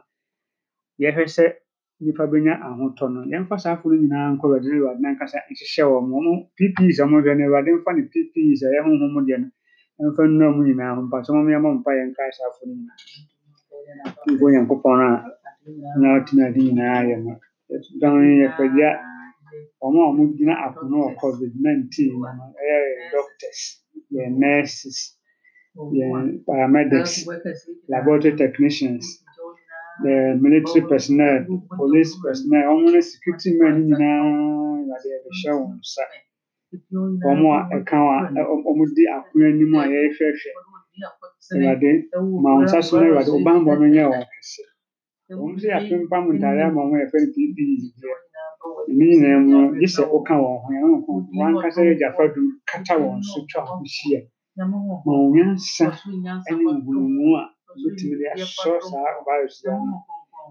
yɛhwɛ sɛ nipa benya ahotɔ no. Yɛmfa saafoɔ no nyinaa nkɔ awurade ne awurade nankasa nhyehyɛ wɔn. Mo ɔmo ppes a ɔmo hwɛ no awurade mfa ne ppes a ɛyɛ honhom deɛ no ɛmfa nnura mu nyinaa ho. Mpa sɛ ɔmo yɛmɔ mpa yɛn nkae saafoɔ no nyinaa. Mfo onyankopɔn a na ɔtena ade nyinaa yɛ no. Dan yɛpagya wɔn a wɔgyina akono wɔ covid nineteen mu no ɛyɛ doctors yɛn nurses yɛn paramedics laboratory technicians military personnel police personnel wɔn ne security men no nyinaa yɛde yɛde hyɛ wɔn nsa wɔn a ɛka wɔn di akono anim a yɛrehwɛhwɛ awurade ma wɔn nsa so na awurade ɔbanbɔ no nyɛ wɔn kɛse wɔn nso yɛ apempam ntaare ama wɔn yɛfɛ no ppe deɛ ne nyinaa mu gye sɛ woka wɔn ho yɛn ho wɔn ankasa yɛ gyafa dum kata wɔn so twa ho hyia ma wɔn nyansa ne nhunumu a wobɛtumi de asɔ saa virus yi ano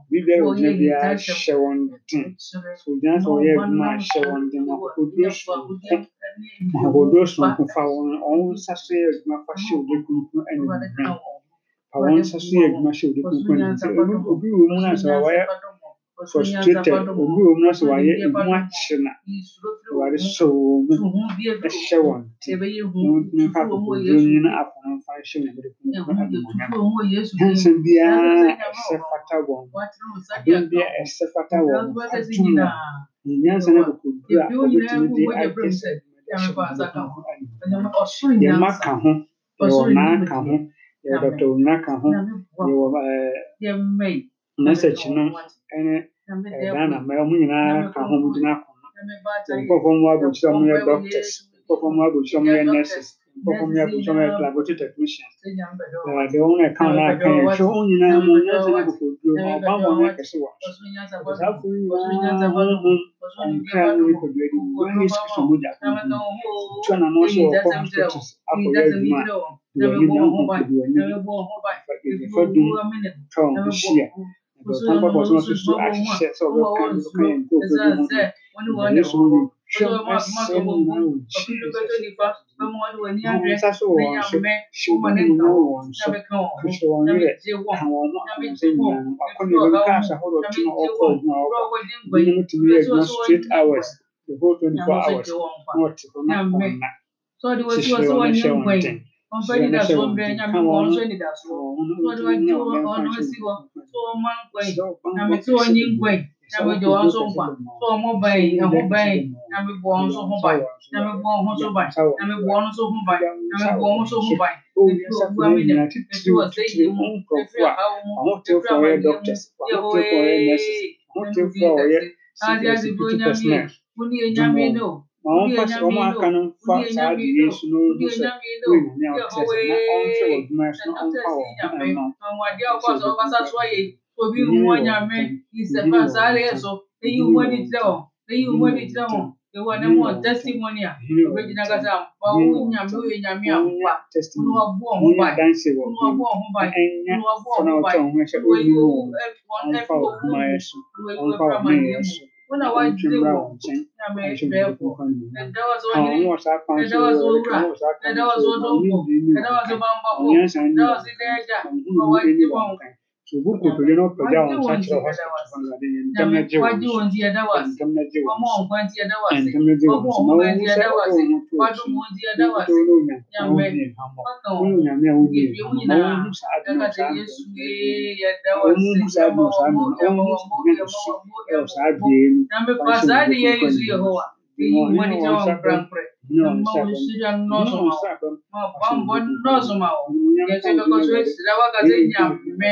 biribiara a wɔgyina biara hyɛ wɔn den sɛ ogyina sɛ ɔyɛ adwuma a hyɛ wɔn den ma akokoduro sononko ma akokoduro sononko fa wɔn wɔn nsa so yɛ adwuma fa hyɛ ode kunkun ne fa wɔn nsa so yɛ adwuma hyɛ ode kunkun ne obi obi wɔ mu na sɛ wɔyɛ frustrated obi wɔ mu na sɛ wayɛ emu akye na wɔde hyɛ wɔn mu ɛhyɛ wɔn ti ne nfa kɔkɔ nyina akɔnɔ nfa hyɛ wɔn mu de kɔn mu ɛmu hansi biara ɛsɛ fata wɔn adeɛ biara ɛsɛ fata wɔn atum na nyansa na kɔkɔ dura ɔbɛtumi de ayɛ sɛ ɛhyɛ wɔn mu yɛ mma ka ho yɛ nan ka ho yɛ dɔtɔ wɔn ka ho yɛ ɛɛ n'asakyi no ne ghana mmaa mu nyinaa ka ho mu gyina akoma nkurɔfoɔ mu abɔkyerɛ mu yɛ doctors. nkurɔfoɔ mu abɔkyerɛ mu yɛ nurses. nkurɔfoɔ mu yɛ abɔkyerɛ mu yɛ laboratory technicians. Deɛ wɔn na ɛka wɔn aka yɛ hwɛ wɔn nyinaa mu nyansa no kɔkɔ duro mu ɔba mu ɔno akɛse wɔ so saa fo nyinaa wɔn mu nkira no. ne kɔdua di wɔn ne sisi so mogya mu tura na n'ɔhyɛ wɔ kɔ hospitals akɔ yɛ adwuma. a wɔn nyinaa ho kɔdua ni dum tɔn hyia. Dɔkta mpapɔ so nso ahyehyɛ sɛ ɔbɛka ɔbɛka yɛn nkurɔfoɔ bi ho yesu mu twɛm ɛsɛ mu nyinaa wɔ jesus wɔn nsa so wɔ wɔn so hyɛ wɔn nyinaa wɔ wɔn so kuhyɛ wɔn ka wɔn ho akonta nyinaa no wakɔ ne ɛbɛm kaa ahorow to no ɔkɔ adwuma a ɔkɔ binom tumi yɛ adwuma straight hours. the whole twenty four hours. na ɔte hɔ na ɔnna hyehyɛ wɔn hyɛ wɔn den ọ̀nfẹ́ni dàsúwọ́ mbẹ́ nyàmé wọ́n ọ̀nfẹ́ni dàsúwọ́ ọ̀dọ̀ ẹni wọ́n ọ̀nà ẹsí wọ́ tó wọ́n máa ń gbẹ̀ nyàmé tí wọ́n yí ń gbẹ̀ nyàmé jọ wọ́n so nkwa tó wọ́n mọ̀ bẹ́ẹ̀ ẹ̀hún bẹ́ẹ̀ nyàmé bọ̀ ọ̀hún so hún báyìí nyàmé bọ̀ ọ̀hún so báyìí nyàmé bọ̀ ọ̀hún so hún báyìí nyàmé bọ̀ ọ̀hún so hún báyìí Adi adi bo nyame, mo ni enyame no ɔmfa ɔmaaka no fa saa adeɛ yi so na ɔdu sɛ woanyame a ɔte sɛ na ɔnhwɛ wɔ adwuma so na ɔmfa wɔ danse wɔ ɛnyɛ fana ɔtɔ ho ɛhyɛ ɔnyi wɔ ɔmfa wɔ adwumayɛ so ɔmfa wɔ adwumayɛ so na wajire wɔ na bɛɛkɔ ɛda wa so wahiri ɛda wa so wura ɛda wa so dɔnkɔ ɛda wa wa so dɛɛja ɔwajire. Tubuku tulina okwogera mu Central Hospital entamnagyewuzi entamnagyewuzi n'owuusa omuntu ekitoloonya onoonya amawulire omawulusa adunosaomuntu sadunosaamina omuntu kumetusu osaabyemu Mwanzo mao, yezeka kwa zoezi la wakazi nyamme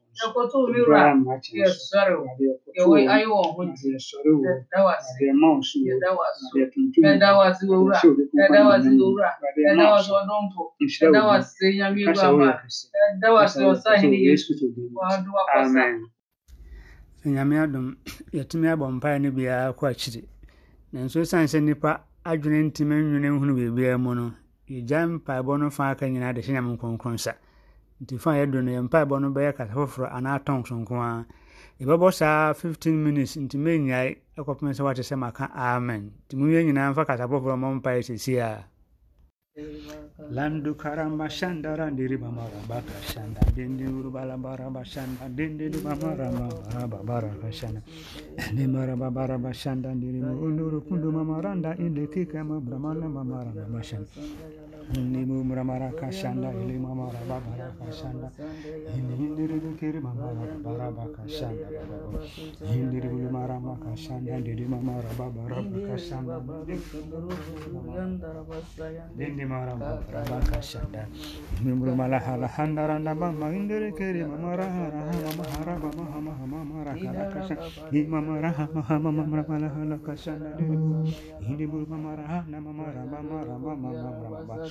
ɛkɔtɔwulira yɛsɔre wo yɛwɔ ayi wɔn ho ti yɛdawasi yɛdawasi yɛdawasi wowura yɛdawasi wowura yɛdawasi ɔdɔnpɔ yɛdawasi nyamie bama yɛdawasi ɔsahini yesu wadu akɔsa. nyame adom yɛtumi abɔ mpae no biara kɔ akyiri. Nanso ɛsiane sɛ nnipa adwene ntimi nwene nhunu biribiara mu no yɛgya mpaebɔ no fa aka nyinaa de hyɛ nyame nkronkron sa. Nti fa yɛdo no yɛ mpaebɔ no bɛyɛ kasa foforɔ anaa tɔn sonko a yɛbɛbɔ saa 15 minutes nti mɛnyae ɛkɔpem sɛ wate sɛ maka amen. Nti mowie nyinaa mfa kasa foforɔ mɔ mpae a. Landu karamba shanda dindi shanda. Dindi baraka shanda. Shanda. Mramara shanda Nimu Muramara Kashanda, Ilima Marabara Kashanda, Hindiridu Kirimamara Baraba Kashanda, Hindiridu Marama Kashanda, Didima Marababa Kashanda, Dindimara Baraba Kashanda, Mumala Halahanda Randama, Indiri Kirimamara Harama Haraba Mahama Hamara Karakasha, Imamara Hamama Mamala Halakashanda, Hindimura Mara Namara Mamara Mamara Mamara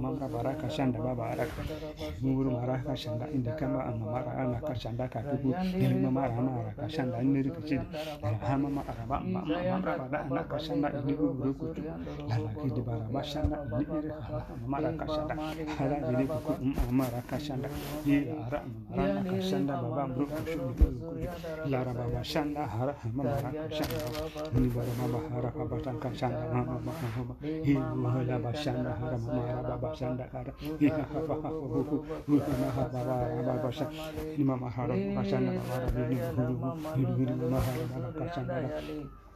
mama mamra raka shanda baba raka muru maraka shanda inda kama amma mara ana ka shanda ka dubu nirma mara mara ka shanda niri ka ha hama mara ba ma mamra bara ana ka shanda ini guru kutu. Lala ki di bara ba shanda. Ini iri ka hama mara ka shanda hala jiri kuku amma mara ka shanda ira ara amma mara ka shanda baba muru kushu muru kutu. Lara baba shanda. Hara hama mara ka shanda ni bara baba hara baba tangka shanda mama mama hi hiru hala ba shanda. Hara mama hara baba babasanda kara Mama haba habu ina haba haba Mama ima mahara babasanda kara ini mama, guru guru mahara babasanda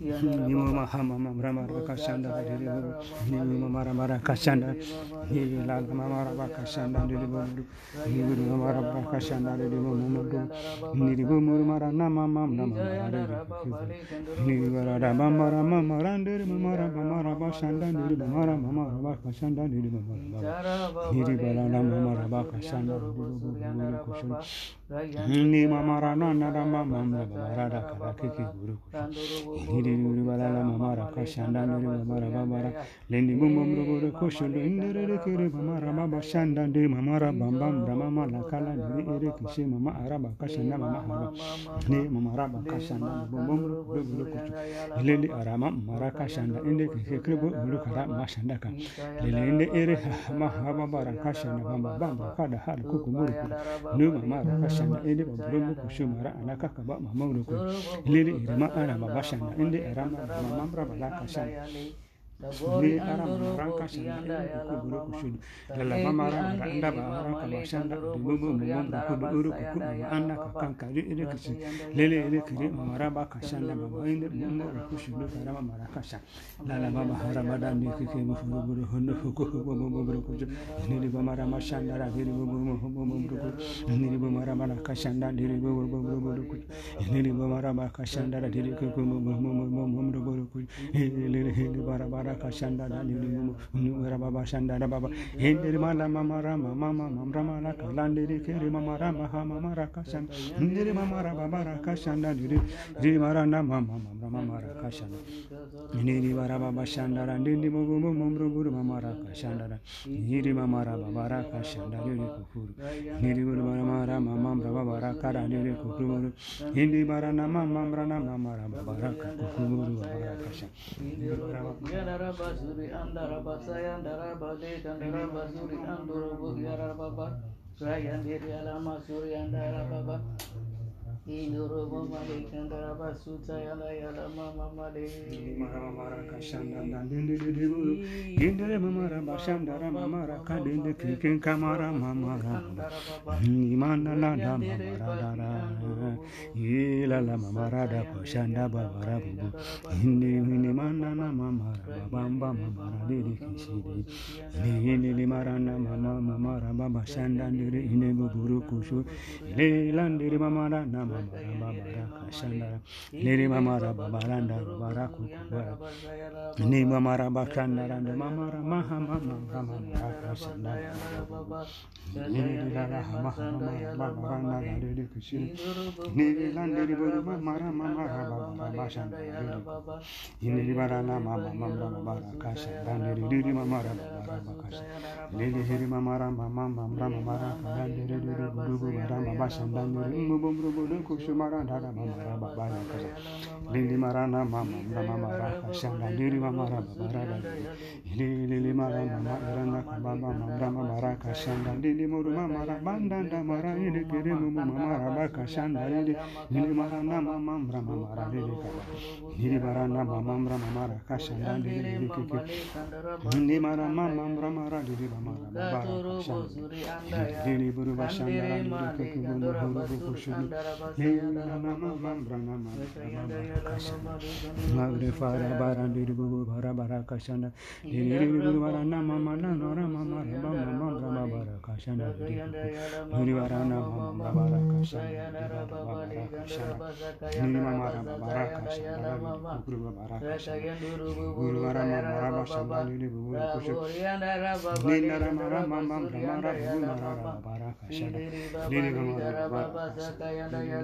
Nimama hama mamra mara kashanda dilibu. Nimama mara mara kashanda. Nilal mara mara kashanda dilibu. Nilal mara mara kashanda dilibu. Mumudu. Nilibu muru mara nama mam nama mara. Nilibara raba mara mama randiri mara mara kashanda dilibu mara mara kashanda dilibu mara. Nilibara raba mara kashanda dilibu. Nilibara raba mara kashanda dilibu. ni mama rana na na mama mla bara da kara kiki guru ni ni ni bala la mama ra ka shanda ni mama ra mama ra lendi mum mum guru ko shulu ni re re kiri mama ra mama shanda ni mama ra bam bam ra mama la kala ni ere kishi mama ara ba ka shanda mama ara ni mama ra ba ka shanda mum mum guru guru ko lendi ara mama ra ka shanda inde kiki kiri guru kara ma shanda ka lendi ere ma ha mama ra ka shanda mama bam ka da har ku kumuru ni mama ra ka bashana ende obulombo kushumara anaka kaba mamamruku lili irima ana babashana ende erama mamamra balaka shana Sule aram rangka sandra ku guru kusudu dalam mamara randa bara kama sandra dimumu mumu ku guru ku anda kakang kali ini kisi lele ini kiri mamara ba kasanda mama ini mumu ku sulu kara mamara kasa dalam mama harama dan ni kiki mu guru guru hunu ku ku mumu guru ku ini di mamara ma sandra ini mumu mumu mumu ku ini di mamara ma kasanda ini mumu mumu guru ku ini di mamara ma kasanda ini ku mumu mumu mumu guru ku ini ini bara bara rakashanda nanimu rababa shanda rababa hindere mala mama rama mama mamrama nakalandere kere mama rama ha mama rakashanda hindere mama rababa rakashanda dire dire marana mama mama mama rakashanda hindere rababa shanda randini mugumu mumru guru mama rakashanda hindere mama rababa rakashanda dire kukuru hindere guru mama rama mama rababa rakara dire kukuru hindere marana mama mama rama mama rababa rakakukuru rababa rakashanda andara basuri andara basaya andara bade andara basuri andoro bugi andara baba. Surya diri alama surya andara baba. Indoro mamale kandara basu sayanda yalama mamale Mamara kashanda dindi dindi buru Indere mamara bashandara mamara kadinde kikin kamara mamara Imana la da mamara da da la da babara bubu Indi mini mana na babamba mamara didi kishidi Indi li marana mama mamara baba shanda buburu kushu landiri mamara na Shandara, Nirima Mara Babaranda, Baraku, Nima Mara Bakandara, Mamara Maha Mama, Mama Raka Maha Mama, Babaranda, Lili Kushiri, Nirila Niribu Mara Mama Rabba Bashandara, Niribara Mama Mama Baraka Shandara, Nirili Mara Baraka Shandara, Nili Hiri Mama Mama Mama Mama Raka Shandara, Nirili Mara Mama Mama ku maranda na mama raba bana kaza lili marana mama na mama raka shanda lili mama raba barada lili lili marana mama irana kabamba mama mama raka shanda lili muru mama rabanda da mara ili kiri mumu mama raba kashanda lili lili marana mama mra mama lili kaza lili marana mama mra mama raka lili lili kiki lili marana mama mra mara lili mama raba baraka shanda lili buru bashanda lili kiki buru buru kushu Magri fara bara diri bubu bara bara kasana diri diri bubu bara nama mana nora mama raba mama raba bara kasana diri bara nama mama bara kasana diri mama raba bara kasana diri bubu bara kasana guru bara mama raba samba diri bubu kusuk diri mama raba mama raba bubu mama raba bara kasana diri mama raba bara kasana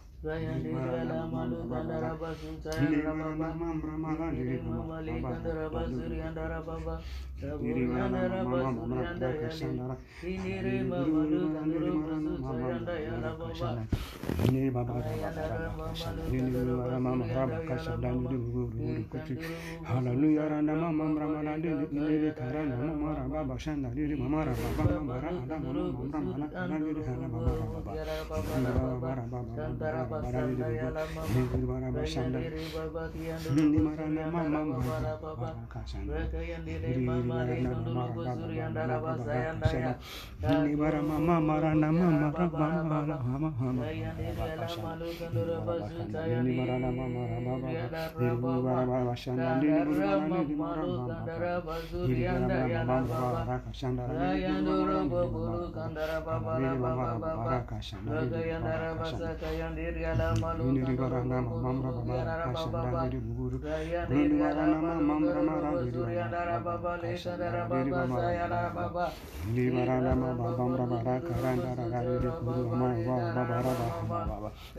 Raya Hallelujah, Randa Mama Ramana, Mama Mama Mama Mama Baba, Baba, Mama Mamra mamra mamra mamra sadara baba sayara baba ni barana ma baba raba ra karanda ra guru baba baba baba baba baba baba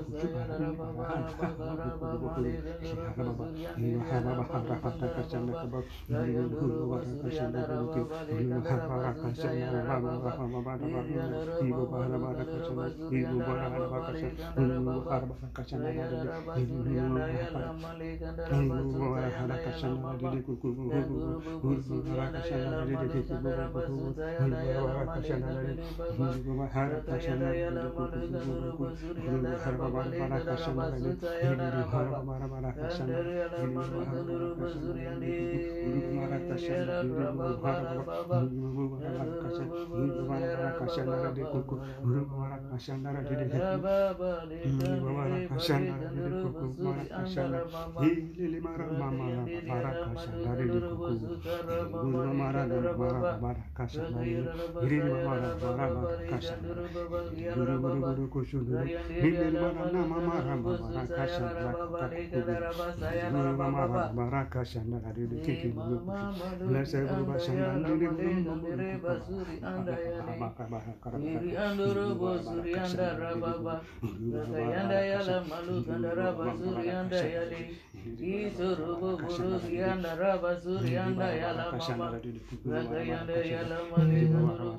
baba Hara Guru Guru Guru Kusuduru, Hindar Mana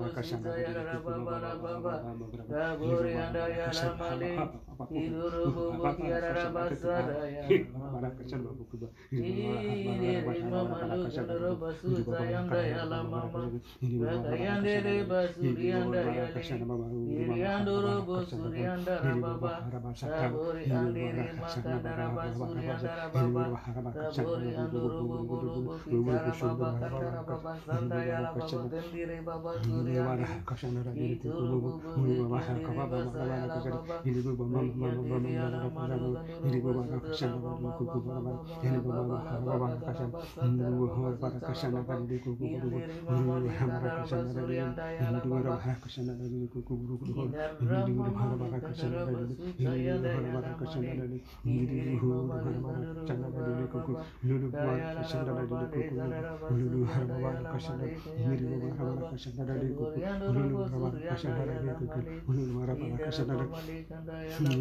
Rakashandra Rabba Rabba apa-apa Ini Lulu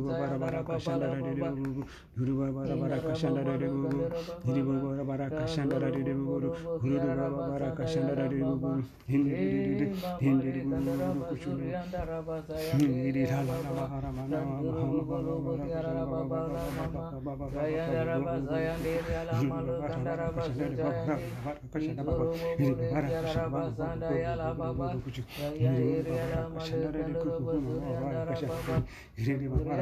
bara bara kashanda ra de bu guru bara bara bara kashanda ra de bu guru bara bara bara kashanda ra de bu guru guru bara bara bara kashanda ra de bu hindi de de hindi de bu kuchu hindi ra la la bara mana mahamu bara bara bara bara jaya ra ba jaya de la malu kandara ba jaya kashanda ba hindi bara kashanda ba jaya la ba ba jaya ra malu kandara ba jaya ra ba ba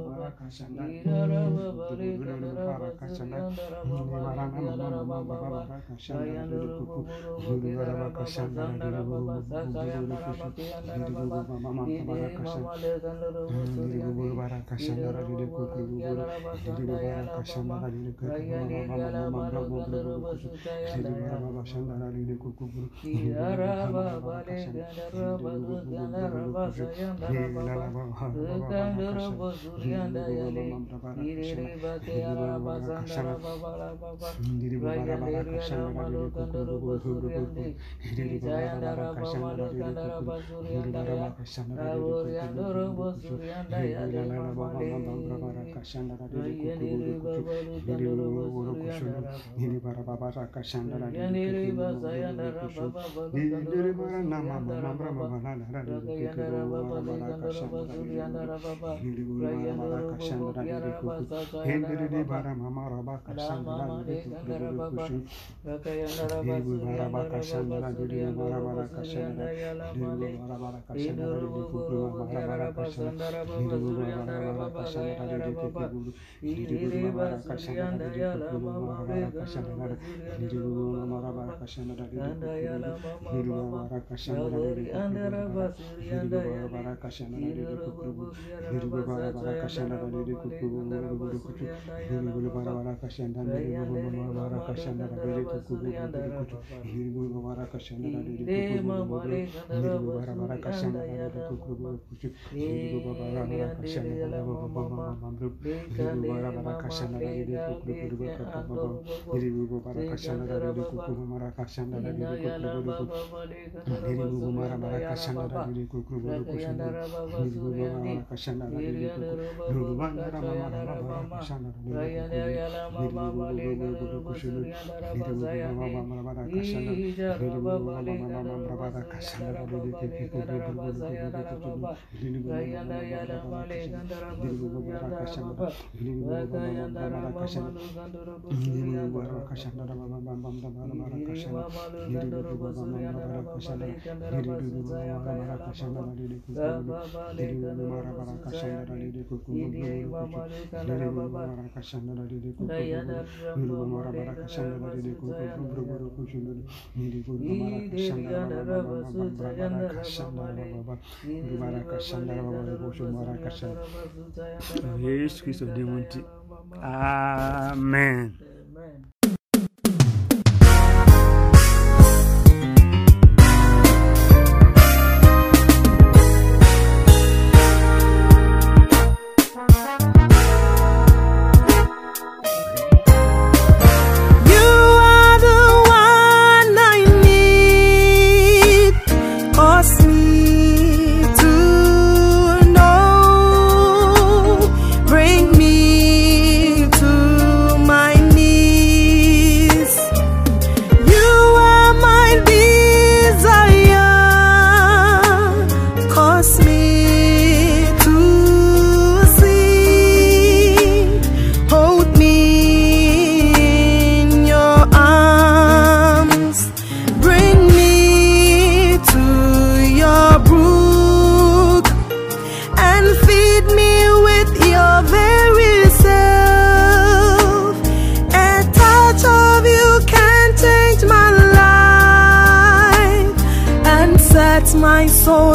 baba Parakashana, Guru Parakashana, Nivarana Mama Parakashana, Guru Parakashana, Guru Parakashana, Guru Mama Parakashana, Guru Parakashana, Guru Parakashana, Guru Parakashana, Guru Parakashana, Guru Parakashana, ini kashandra diri kuku hendiri di bara mama raba kashandra diri kuku diri kushu diri bara bara kashandra diri bara bara kashandra diri bara bara kashandra diri kuku bara bara kashandra diri bara bara kashandra diri kuku diri bara kashandra diri kuku bara bara kashandra diri bara bara kashandra diri kuku diri bara kashandra diri kuku diri bara bara kashandra diri kuku diri bara bara kashandra Mara mara kasanda da dili kukuru bulu kushanda, dili bulu mara kasanda da dili kukuru, Kashandara amen my soul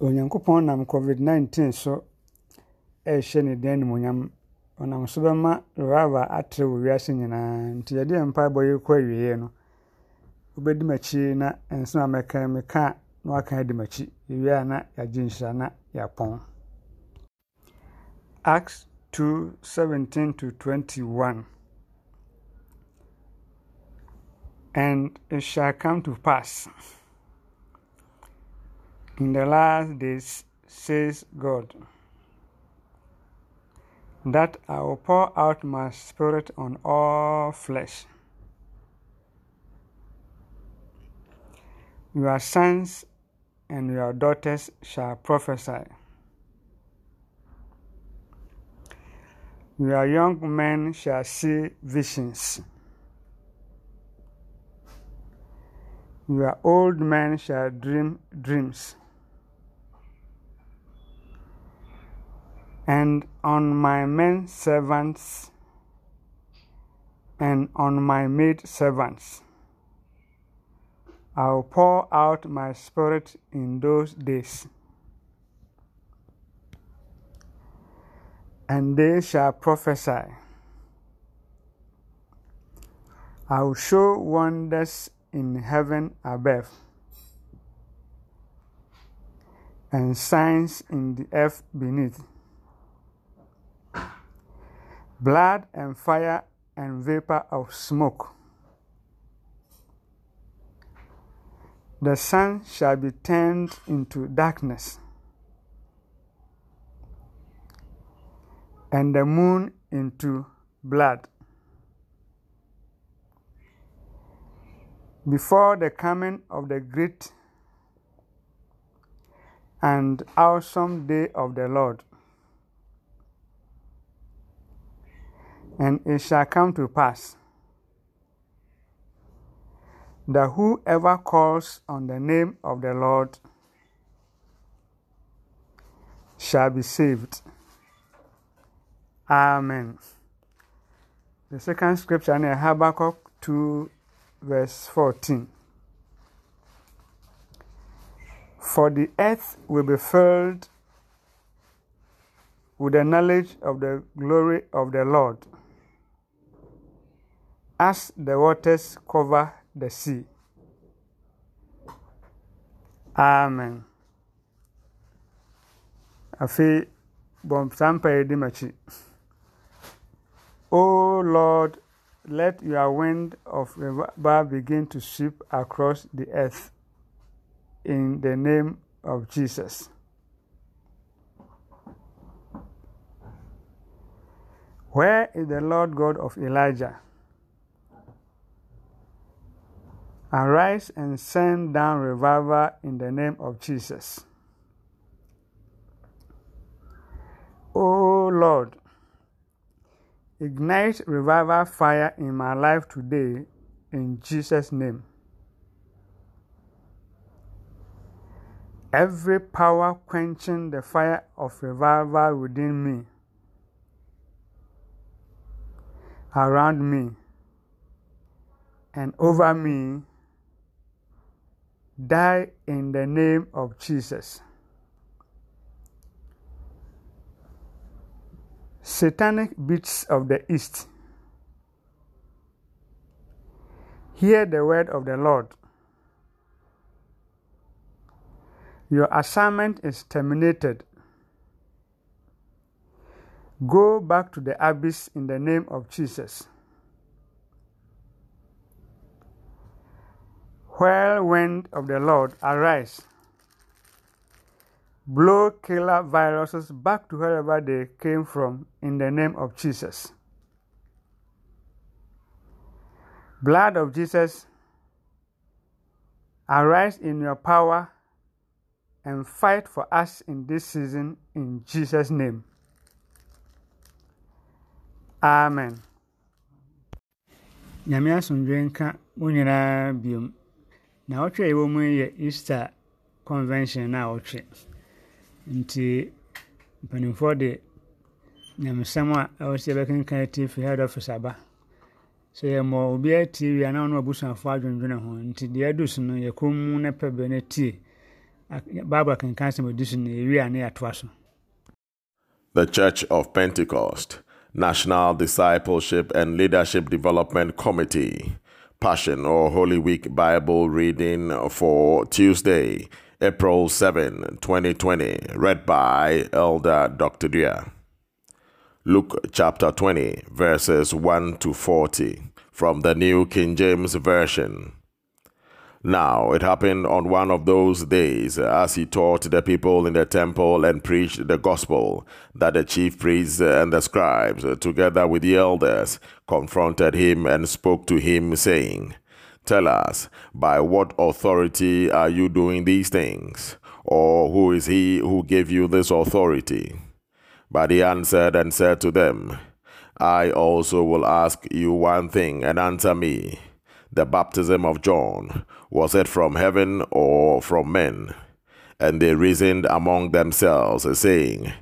onyankopɔn nam covid-19 so ɛrehyɛ ne dan animonyam ɔnam so bɛma revival atere wɔ wiase nyinaa. Nti yɛde yɛn mpaebɔ yi kɔ awieeɛ no wobɛdi m'akyi na nsɛm a mɛka meka na waka adi m'akyi. Yɛwie a na yɛagye nhyira na yɛapɔn acts 2 17 to 21 and it shall come to pass in the last days, says God, that I will pour out my spirit on all flesh. Your sons and your daughters shall prophesy. Your young men shall see visions. Your old men shall dream dreams. And on my men servants and on my maid servants. I'll pour out my spirit in those days, and they shall prophesy. I will show wonders in heaven above and signs in the earth beneath blood and fire and vapor of smoke. The sun shall be turned into darkness, and the moon into blood. Before the coming of the great and awesome day of the Lord. And it shall come to pass that whoever calls on the name of the Lord shall be saved. Amen. The second scripture in Habakkuk 2, verse 14. For the earth will be filled with the knowledge of the glory of the Lord as the waters cover the sea. Amen. Afei, saa mpaeɛ di m'akyi. O Lord, let your wind of revival begin to sweep across the earth in the name of Jesus. Where is the Lord God of Elijah? Arise and send down revival in the name of Jesus. O Lord, ignite revival fire in my life today in Jesus' name. Every power quenching the fire of revival within me, around me, and over me die in the name of Jesus. Satanic beasts of the east, Hear the word of the Lord. Your assignment is terminated. Go back to the abyss in the name of Jesus. Whirlwind of the Lord, arise. Blow killer viruses back to wherever they came from in the name of Jesus. Blood of Jesus, arise in your power and fight for us in this season in Jesus' name. Amen. Na ɔtwe a ɛwɔ mu yɛ easter convention no a ɔtwe. Nti mpanimfoɔ de nyamesɛm a ɛwɔ sɛ yɛbɛkenkan ti fi head office aba. Sɛ yɛmmɔ obiara tie wie a na ɔno abusuafoɔ adwendwene ho. Nti deɛ ɛdu so no yɛkɔ mu na pɛ bɛ tie. Bible akenkan sɛm ɔdi so no yɛwie a ne yɛatoa so. The Church of Pentecost, National Discipleship and Leadership Development Committee, Passion or Holy Week Bible reading for Tuesday, April 7, 2020, read by Elder Dr. Dia. Luke chapter 20, verses 1 to 40, from the New King James Version. Now it happened on one of those days, as he taught the people in the temple and preached the gospel, that the chief priests and the scribes, together with the elders, confronted him and spoke to him, saying, Tell us, by what authority are you doing these things? Or who is he who gave you this authority? But he answered and said to them, I also will ask you one thing, and answer me. The baptism of John, was it from heaven or from men? And they reasoned among themselves, saying,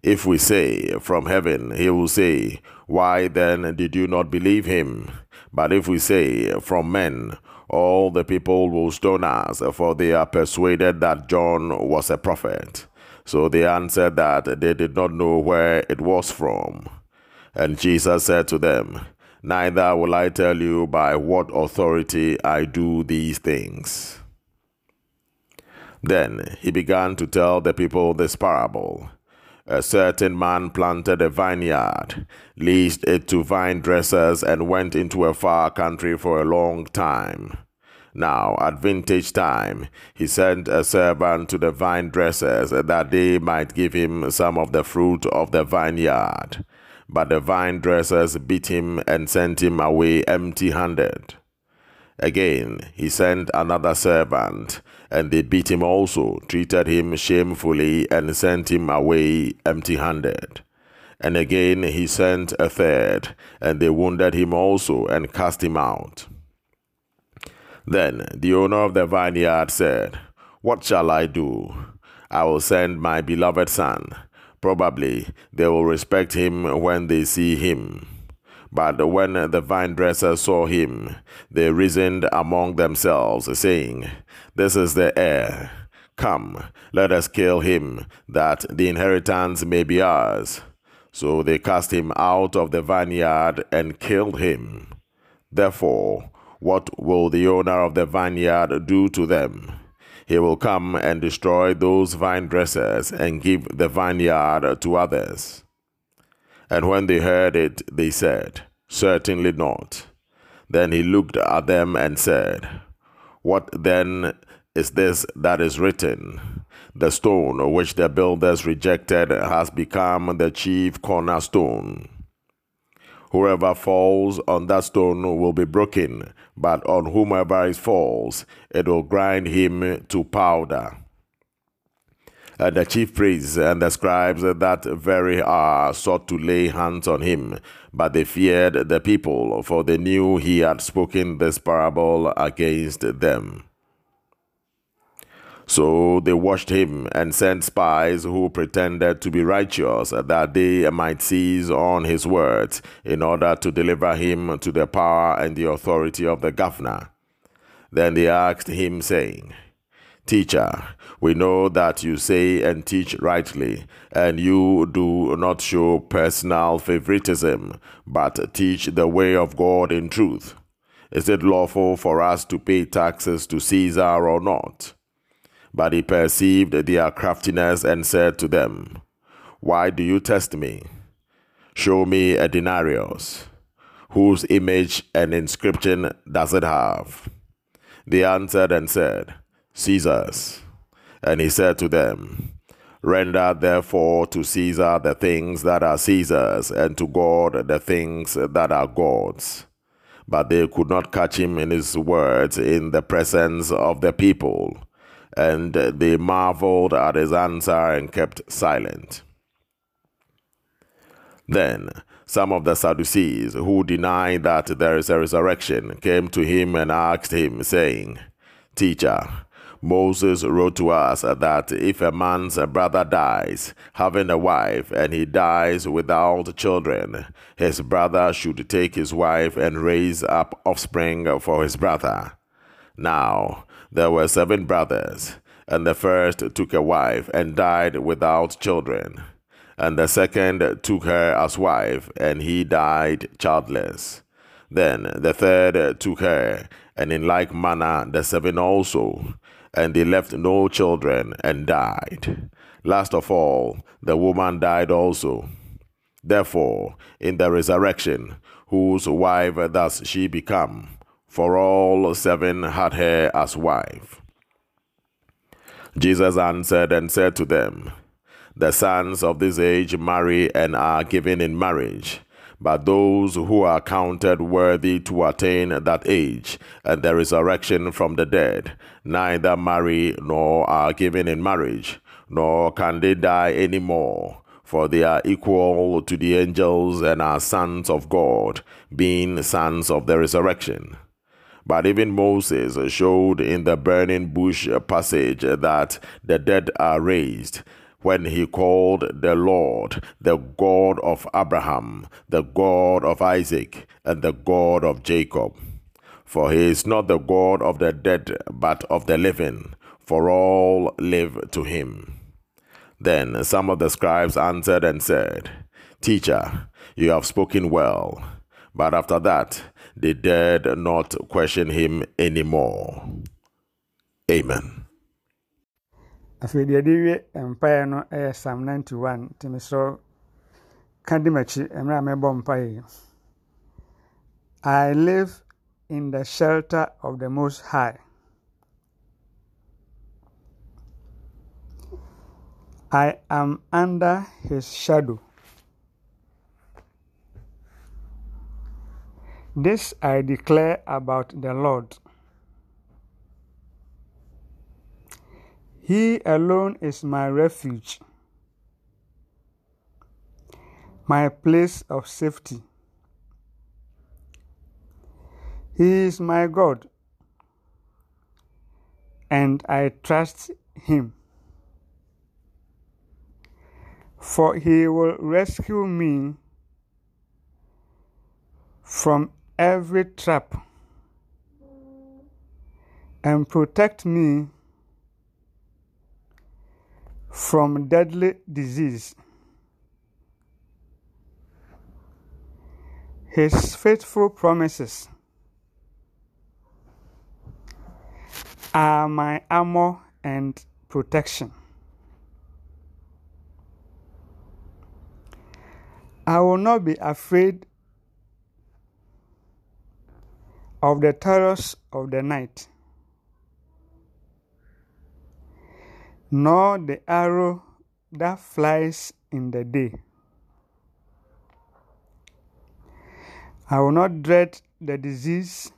If we say, From heaven, he will say, Why then did you not believe him? But if we say, From men, all the people will stone us, for they are persuaded that John was a prophet. So they answered that they did not know where it was from. And Jesus said to them, Neither will I tell you by what authority I do these things. Then he began to tell the people this parable. A certain man planted a vineyard, leased it to vine dressers, and went into a far country for a long time. Now, at vintage time, he sent a servant to the vine dressers that they might give him some of the fruit of the vineyard. But the vine dressers beat him and sent him away empty handed. Again, he sent another servant, and they beat him also, treated him shamefully, and sent him away empty handed. And again, he sent a third, and they wounded him also, and cast him out. Then the owner of the vineyard said, What shall I do? I will send my beloved son. Probably they will respect him when they see him. But when the vine dressers saw him, they reasoned among themselves, saying, This is the heir. Come, let us kill him, that the inheritance may be ours. So they cast him out of the vineyard and killed him. Therefore, what will the owner of the vineyard do to them? He will come and destroy those vine dressers and give the vineyard to others. And when they heard it, they said, Certainly not. Then he looked at them and said, What then is this that is written? The stone which the builders rejected has become the chief cornerstone. Whoever falls on that stone will be broken, but on whomever it falls, it will grind him to powder. The chief priests and the scribes that very hour sought to lay hands on him, but they feared the people, for they knew he had spoken this parable against them. So they watched him and sent spies who pretended to be righteous that they might seize on his words in order to deliver him to the power and the authority of the governor. Then they asked him, saying, Teacher, we know that you say and teach rightly, and you do not show personal favoritism, but teach the way of God in truth. Is it lawful for us to pay taxes to Caesar or not? But he perceived their craftiness and said to them, Why do you test me? Show me a denarius. Whose image and inscription does it have? They answered and said, Caesar's. And he said to them, Render therefore to Caesar the things that are Caesar's, and to God the things that are God's. But they could not catch him in his words in the presence of the people, and they marveled at his answer and kept silent. Then some of the Sadducees, who deny that there is a resurrection, came to him and asked him, saying, Teacher, Moses wrote to us that if a man's brother dies, having a wife, and he dies without children, his brother should take his wife and raise up offspring for his brother. Now, there were seven brothers, and the first took a wife and died without children and the second took her as wife, and he died childless. Then the third took her, and in like manner the seven also, and they left no children and died. Last of all, the woman died also. Therefore, in the resurrection, whose wife does she become? For all seven had her as wife. Jesus answered and said to them, the sons of this age marry and are given in marriage. But those who are counted worthy to attain that age and the resurrection from the dead neither marry nor are given in marriage, nor can they die any more, for they are equal to the angels and are sons of God, being sons of the resurrection. But even Moses showed in the burning bush passage that the dead are raised when he called the Lord the God of Abraham, the God of Isaac, and the God of Jacob. For he is not the God of the dead, but of the living, for all live to him. Then some of the scribes answered and said, Teacher, you have spoken well. But after that, they dared not question him any more. Amen. no psalm 91 nti mesrɛ ka di m'akyi mmerɛ a mɛbɔ mpaeɛ I live in the shelter of the Most High. I am under his shadow. This I declare about the Lord. He alone is my refuge, my place of safety. He is my God, and I trust Him. For He will rescue me from every trap and protect me from deadly disease. His faithful promises are my armor and protection. I will not be afraid of the terrors of the night nor the arrow that flies in the day. I will not dread the disease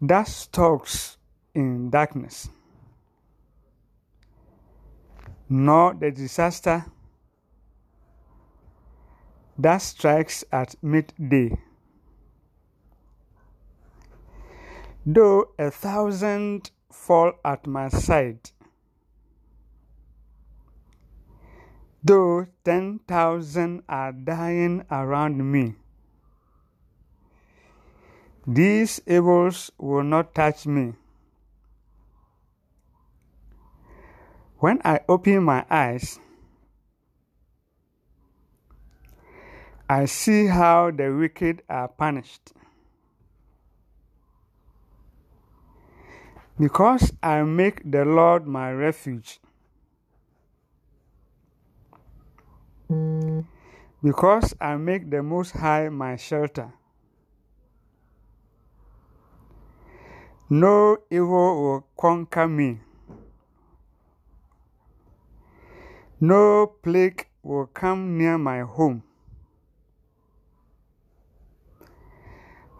that stalks in darkness, nor the disaster that strikes at midday. Though a thousand fall at my side, though ten thousand are dying around me, these evils will not touch me. When I open my eyes, I see how the wicked are punished. Because I make the Lord my refuge. Because I make the Most High my shelter. No evil will conquer me. No plague will come near my home.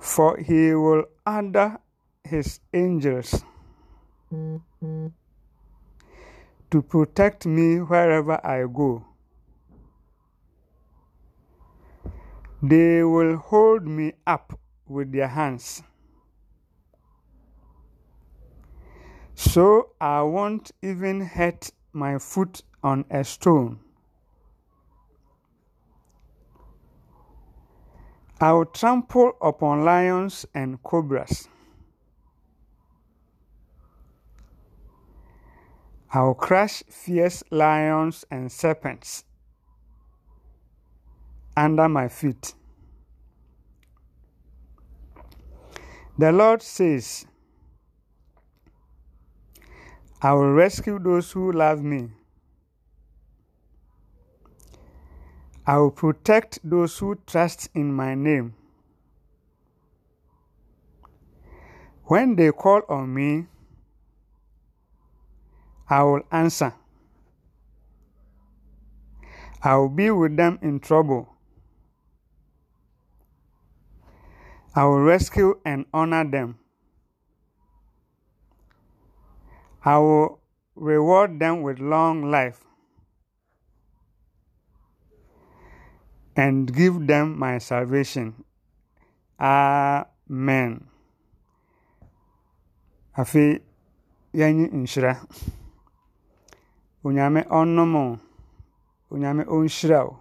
For he will order his angels to protect me wherever I go. They will hold me up with their hands. So I won't even hurt my foot on a stone. I will trample upon lions and cobras. I will crush fierce lions and serpents under my feet. The Lord says, I will rescue those who love me. I will protect those who trust in my name. When they call on me, I will answer. I will be with them in trouble. I will rescue and honor them. I will reward them with long life and give them my salvation. Amen. Afei, yɛnyi nhyira. Onyame ɔnnom wo. Onyame ɔnhyira wo.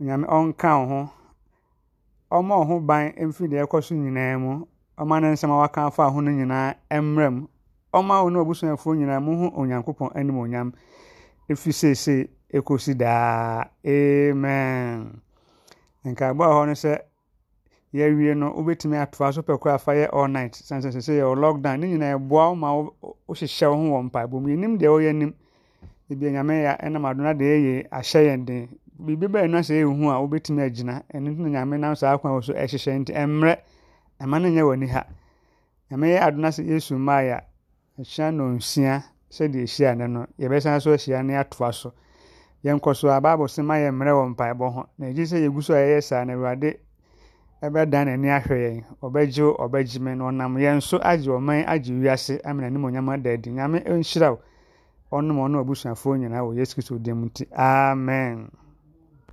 Onyame ɔnka wo ho. Ɔmma wo ban mfiri deɛ ɛkɔ so nyinaa mu. Ɔmma ne nsɛm a waka afa ho no nyinaa mmra mu. Ɔmma wo ne w'abusuafoɔ nyinaa mohu Onyankopɔn animuonyam ɛfiri seesei ɛkɔsi daa. Amen. Nkaebɔ a hɔ no sɛ yɛawie no wobɛtumi atoa so pɛ koraa fa yɛ all night. Sane sɛ yɛwɔ lockdown. Ne nyinaa ɛboa wo ma wo- wohyehyɛ wo ho wɔ mpaebɔ mu. Yɛnim deɛ wɔyɛ nim ebi nyame yɛ ɛnam ado na deɛ ɛyɛ ahyɛ yɛn den. Biribi bɛyɛ no sɛ ɛhu a wobɛtumi agyina. Ɛno nti na nyame nam saa kwan wɔ so ɛhyehyɛ nti ɛmmerɛ. Ɛma no nyɛ w'ani ha. Nyame yɛ ado na sɛ yesu mmaeɛ a ahyia nonsia sɛdeɛ ɛhyia ne no. Yɛbɛsan so ahyia ne atoa so. Yɛnkɔ so a bible sɛ ma yɛ mmerɛ wɔ mpaebɔ ho. Na ɛgye sɛ yɛgu so a yɛyɛ saa na awurade ɛbɛdan n'ani ahwɛ yɛn. Ɔbɛgye ɔbɛgye me na ɔnam yɛn so agye ɔman agye wiase ama n'animonyam ada adi. Nyame nhyira ɔnom ɔne abusuafoɔ nyinaa wɔ yesu kristo din mu amen